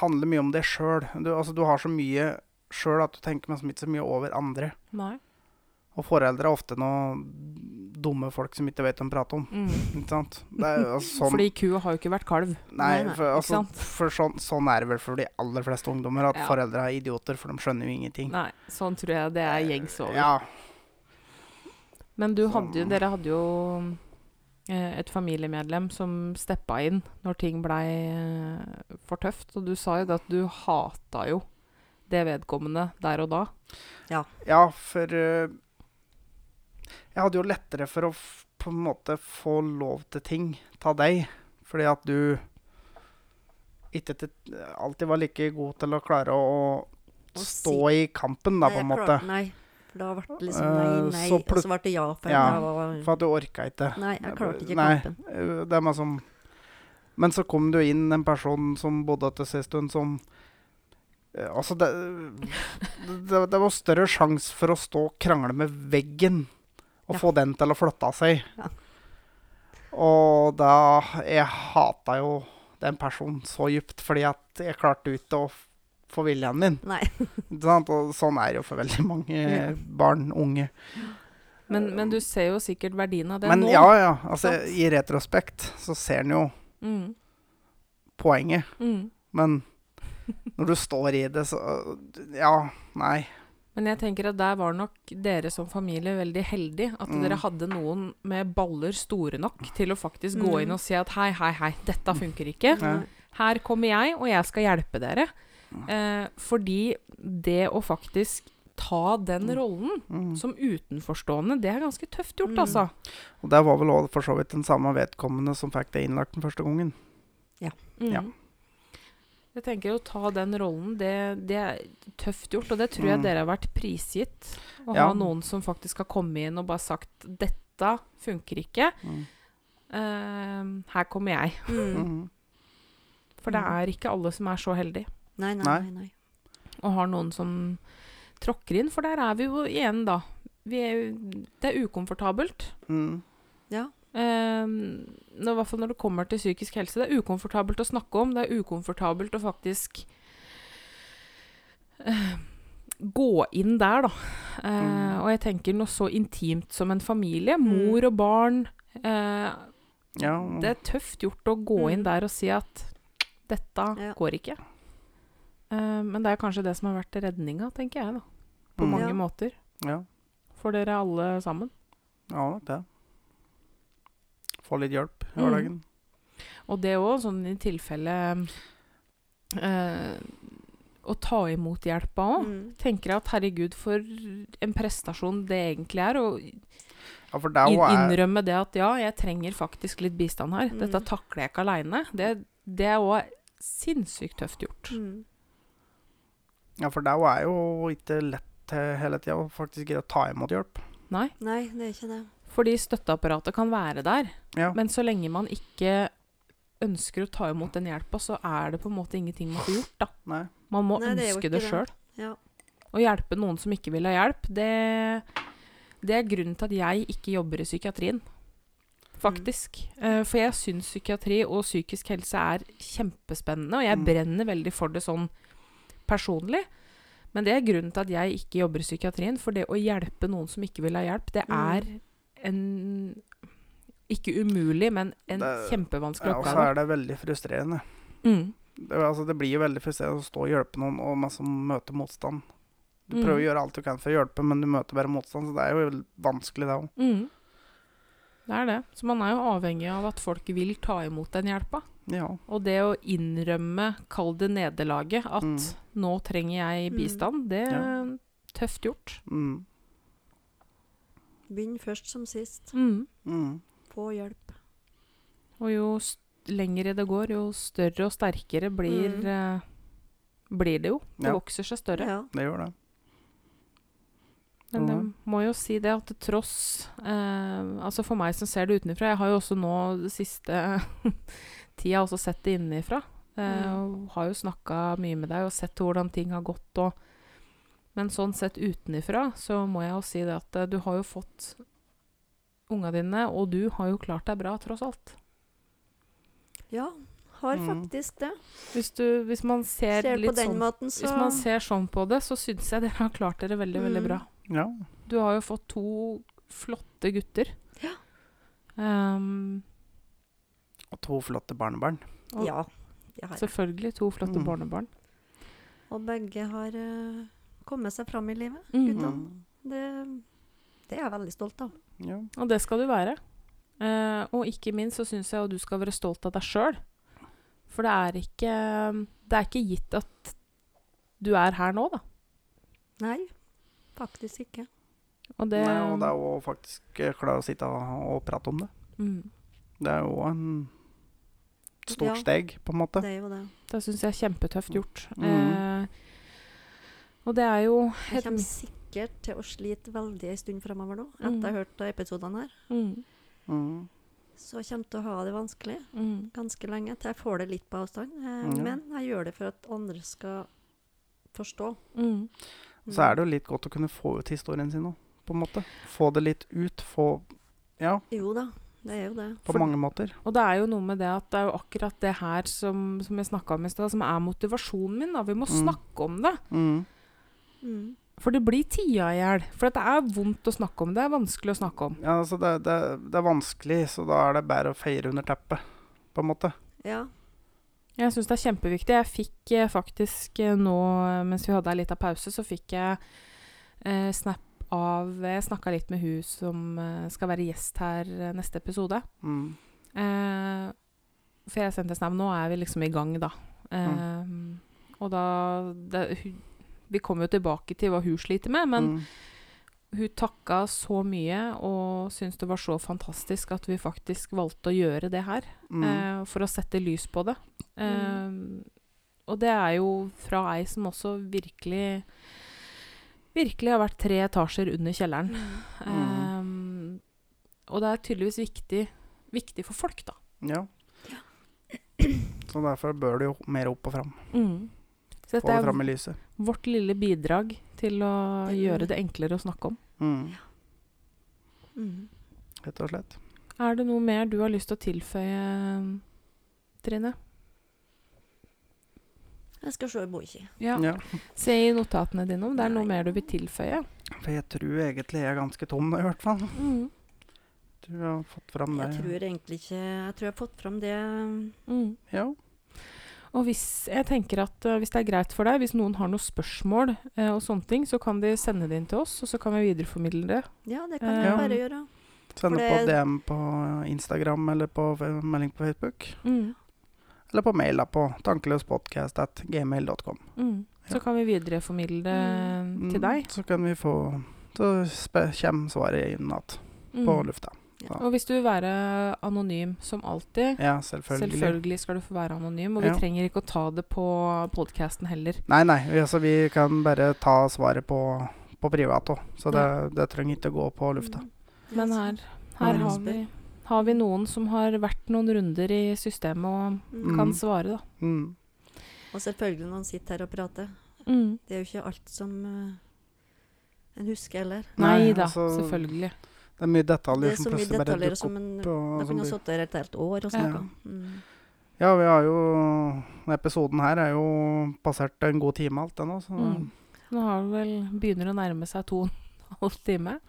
handler mye om deg sjøl. Du, altså, du har så mye sjøl at du tenker meg ikke så mye over andre. Nei. Og foreldre er ofte noe dumme folk som ikke vet hva de prater om. Mm. Ikke sant? Det er altså, sånn Fordi kua har jo ikke vært kalv. Nei, for, altså, for sånn, sånn er det vel for de aller fleste ungdommer, at Ja. foreldre er idioter, for de skjønner jo ingenting. Nei, sånn tror jeg det er gjengs over. Ja, Men du hadde jo, dere hadde jo eh, et familiemedlem som steppa inn når ting blei eh, for tøft. Og du sa jo det at du hata jo det vedkommende der og da. ja for eh, Jeg hadde jo lettere for å på en måte få lov til ting av deg, fordi at du ikke til, alltid var like god til å klare å Å stå i kampen, da, Nei, på en måte. klarte- Nei. For da ble det liksom nei, Eh, nei, så og så ble det ja. For Ja, var, For at du orka ikke. nei, jeg klarte ikke Nei, kampen. eh, det er meg Men så kom jo inn en person som bodde til sist stund, som eh, Altså, det, det, det var større sjanse for å stå og krangle med veggen og Ja. få den til å flytte seg. Ja. Og da Jeg hata jo den personen så djupt, fordi at jeg klarte ikke å få viljen min. Nei. Og sånn er det jo for veldig mange Ja. barn, unge. Men, men du ser jo sikkert verdien av det Men nå. ja, ja. Altså, I retrospekt så ser en jo Mm. poenget. Mm. Men når du står i det, så Ja, nei. Men jeg tenker at der var nok dere som familie veldig heldige. At Mm. dere hadde noen med baller store nok til å faktisk gå Mm. inn og si at hei, hei, hei, dette funker ikke. Ja. Her kommer jeg, og jeg skal hjelpe dere. Mm. Eh, fordi det å faktisk ta den rollen Mm. som utenforstående, det er ganske tøft gjort, Mm. altså. Og det var vel òg for så vidt den samme vedkommende som fikk det innlagt den første gangen. Mm. Ja. Jeg tenker å ta den rollen, det, det er tøft gjort, og det tror jeg Mm. dere har vært prisgitt. Å Ja. ha noen som faktisk har kommet inn og bare sagt 'dette funker ikke'. Mm. Uh, her kommer jeg. Mm. Mm. For det Mm. er ikke alle som er så heldige Nei, nei, Nei. nei. nei. og har noen som tråkker inn. For der er vi jo igjen, da. Vi er, det er ukomfortabelt. Mm. Ja. Når, I hvert fall når det kommer til psykisk helse. Det er ukomfortabelt å snakke om. Det er ukomfortabelt å faktisk uh, gå inn der, da. Uh, Mm. Og jeg tenker noe så intimt som en familie. Mm. Mor og barn. Uh, Ja. det er tøft gjort å gå inn Mm. der og si at dette Ja. går ikke. Men det er kanskje det som har vært redninga, tenker jeg, da. På Mm. mange Ja. måter. For dere alle sammen. ja nok det. Få litt hjelp i Mm. hverdagen. Og det òg, sånn i tilfelle eh, Å ta imot hjelpa òg. Mm. Tenker at herregud, for en prestasjon det egentlig er. Og Ja, for det er innrømme det at ja, jeg trenger faktisk litt bistand her. Dette Mm. takler jeg ikke aleine. Det, det er òg sinnssykt tøft gjort. Mm. Ja, for det er jo ikke lett hele tida å faktisk greie å ta imot hjelp. Nei. Nei, det er ikke det. Fordi støtteapparatet kan være der. Ja. Men så lenge man ikke ønsker å ta imot den hjelpa, så er det på en måte ingenting man får gjort, da. Nei. Man må Nei, er ønske det det. sjøl. Ja. Å hjelpe noen som ikke vil ha hjelp, det, det er grunnen til at jeg ikke jobber i psykiatrien. Faktisk. Eh, for jeg syns psykiatri og psykisk helse er kjempespennende, og jeg Mm. brenner veldig for det sånn personlig. Men det er grunnen til at jeg ikke jobber i psykiatrien. For det å hjelpe noen som ikke vil ha hjelp, det Mm. En Ikke umulig, men en Det- kjempevanskelig Ja, og så er det veldig frustrerende. Mm. Det, altså, det blir jo veldig frustrerende å stå og hjelpe noen og man som møter motstand. Du Mm. prøver å gjøre alt du kan for å hjelpe, men du møter bare motstand, så det er jo vanskelig, det òg. Mm. Det er det. Så man er jo avhengig av at folk vil ta imot den hjelpa. Ja. Og det å innrømme, kall det nederlaget, at Mm. nå trenger jeg Mm. bistand, det er Ja. tøft gjort. Mm. Begynn først som sist. Mm. Mm. Få hjelp. Og jo lengre det går, jo større og sterkere blir, Mm. eh, blir det jo. Det Ja. vokser seg større. Ja. Det gjør det. Men jeg må jo si det at tross eh, Altså for meg som ser det utenfra Jeg har jo også nå det siste tida også sett det innenfra. Eh, Mm. og har jo snakka mye med deg og sett hvordan ting har gått. Og, men sånn sett utenifra så må jeg jo si det at eh, du har jo fått unga dine, og du har jo klart deg bra tross alt. ja, har Mm. faktisk det. Hvis, du, hvis man ser, Ser litt sånn måten, så Hvis man ser sånn på det, så syns jeg dere har klart dere veldig, veldig Mm. bra. Ja. Du har jo fått to flotte gutter. Ja. Um, Og to flotte barnebarn. og Ja, selvfølgelig to flotte Mm. barnebarn. Og begge har eh, kommet seg fram i livet. Mm. Mm. Det, det er jeg veldig stolt av. Ja. Og det skal du være. Eh, og ikke minst så syns jeg at du skal være stolt av deg sjøl. For det er ikke Det er ikke gitt at du er her nå, da. Nei, faktisk ikke. Og det, Nei, og det er jo faktisk eh, klare å sitte og, og prate om det. mm, Det er jo en stort Ja. steg, på en måte. Det er jo det. Det syns jeg er kjempetøft gjort. Mm. Eh, og det er jo Jeg kommer sikkert til å slite veldig en stund framover nå, etter Mm. jeg har hørt episodene her. mm, Mm. Så jeg kommer til å ha det vanskelig mm, ganske lenge, til jeg får det litt på avstand. Eh. Men jeg gjør det for at andre skal forstå. mm. Så er det jo litt godt å kunne få ut historien sin òg, på en måte. Få det litt ut. Få Ja, Jo da, det er jo det. på For- mange måter. Og det er jo noe med det at det er jo akkurat det her som, som jeg snakka om i stad, som er motivasjonen min. da. Vi må Mm. snakke om det. Mm. Mm. For det blir tida i hjel. For det er vondt å snakke om. Det er vanskelig å snakke om. Ja, altså det, det, det er vanskelig, så da er det bare å feire under teppet, på en måte. Ja. Jeg syns det er kjempeviktig. Jeg fikk eh, faktisk eh, nå, eh, mens vi hadde ei lita pause, så fikk jeg eh, snap av Jeg snakka litt med hun som eh, skal være gjest her neste episode. Mm. Eh, for jeg sendte snap Nå er vi liksom i gang, da. Eh, Og da det, hun, Vi kommer jo tilbake til hva hun sliter med, men mm. hun takka så mye og syntes det var så fantastisk at vi faktisk valgte å gjøre det her. Mm. eh, for å sette lys på det. Eh, og det er jo fra ei som også virkelig Virkelig har vært tre etasjer under kjelleren. Mm. Eh, og det er tydeligvis viktig, viktig for folk, da. Ja. Så derfor bør det jo mer opp og fram. Mm. Så dette er fram i lyset. vårt lille bidrag til å er gjøre det. enklere å snakke om. Mm. Mm. Rett og slett. Er det noe mer du har lyst til å tilføye, Trine? Jeg skal se i boka. Ja. Ja. Se i notatene dine om det er noe mer du vil tilføye. For jeg tror egentlig jeg er ganske tom i hvert fall. Mm. Du har fått fram det. Jeg tror egentlig ikke Jeg tror jeg har fått fram det Mm. Ja. Og hvis jeg tenker at uh, hvis det er greit for deg, hvis noen har noen spørsmål uh, og sånne ting, så kan de sende det inn til oss, og så kan vi videreformidle det. Ja, det kan Eh, jeg bare gjøre. Sende på DM på Instagram eller på melding på Facebook. Mm. Eller på mail da på tankeløspodcast.gmail.com. Mm. Så Ja. kan vi videreformidle det Mm. til deg. Mm, Så kan vi få Så kommer svaret inn igjen på Mm. Og hvis du vil være anonym som alltid, Ja, selvfølgelig. selvfølgelig skal du få være anonym, og vi Ja. trenger ikke å ta det på podkasten heller. Nei, nei. Vi, altså, vi kan bare ta svaret på, på privat òg. Så det, det trenger ikke å gå på lufta. Mm. Men her, her har, vi, har vi noen som har vært noen runder i systemet og Mm. kan svare, da. Mm. Og selvfølgelig når man sitter her og prater. Mm. Det er jo ikke alt som uh, en husker heller. Nei, da, altså, selvfølgelig. Det er mye Det detaljer er som plutselig bare dukker opp. en og Da kan du ha sittet her et helt år og Ja. Mm. Ja, vi har jo Denne episoden her er jo passert en god time alt ennå, så Mm. Nå har det vel begynner å nærme seg to og en halv time.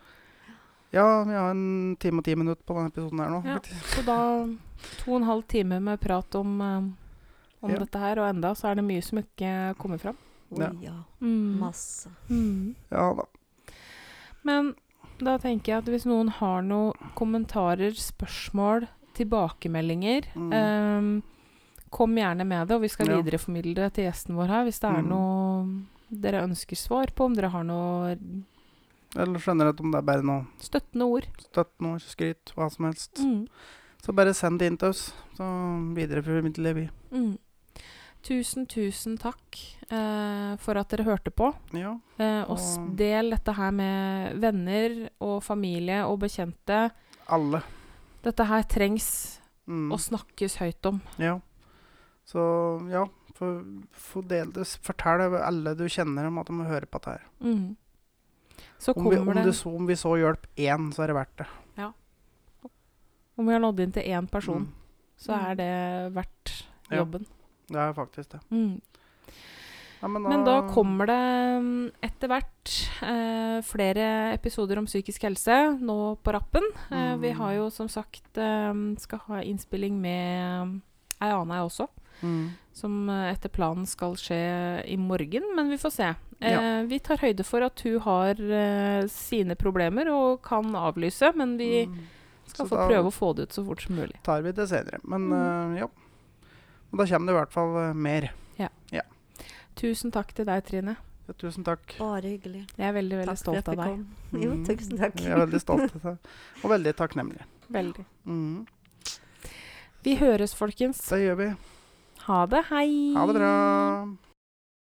Ja, vi har en time og ti minutter på denne episoden her nå. Ja. Så da to og en halv time med prat om, eh, om Ja. dette her, og enda så er det mye som ikke kommer fram. Oi, Ja. ja. Mm. Masse. Mm. Ja da. Men da tenker jeg at hvis noen har noen kommentarer, spørsmål, tilbakemeldinger Mm. um, Kom gjerne med det, og vi skal Ja. videreformidle det til gjesten vår her hvis det er Mm. noe dere ønsker svar på, om dere har noe Eller generelt om det er bare noe støttende ord. støttende ord, skryt, hva som helst. Mm. Så bare send det inn til oss, så videreformidler vi. Mm. Tusen, tusen takk eh, for at dere hørte på. Ja. Eh, og Og- del dette her med venner og familie og bekjente. Alle. Dette her trengs Mm. å snakkes høyt om. Ja. Så ja, få få del det. Fortell alle du kjenner om at de må høre på dette her. Mm. Så Om vi, om, det det så, om vi så hjelp én, så er det verdt det. Om vi har nådd inn til én person, Mm. så er det verdt Ja. Det er faktisk det. Mm. Ja, men, Men da kommer det mm, etter hvert eh, flere episoder om psykisk helse nå på rappen. Eh, vi Mm. har jo som sagt eh, skal ha innspilling med mm, ei anna også. mm. Som eh, etter planen skal skje i morgen, men vi får se. Eh, Ja. Vi tar høyde for at hun har eh, sine problemer og kan avlyse, men vi Mm. skal få prøve å få det ut så fort som mulig. tar vi det senere. Men Mm. ja. Men da kommer det i hvert fall eh, mer. Tusen takk til deg, Trine. Ja, tusen takk. Bare hyggelig. Jeg er veldig, veldig Takk stolt av deg. Mm. Jo, tusen takk. Jeg er veldig stolt av deg, Og veldig takknemlig. Veldig. Mm. Vi høres, folkens. Det gjør vi. Ha det. Hei. Ha det bra.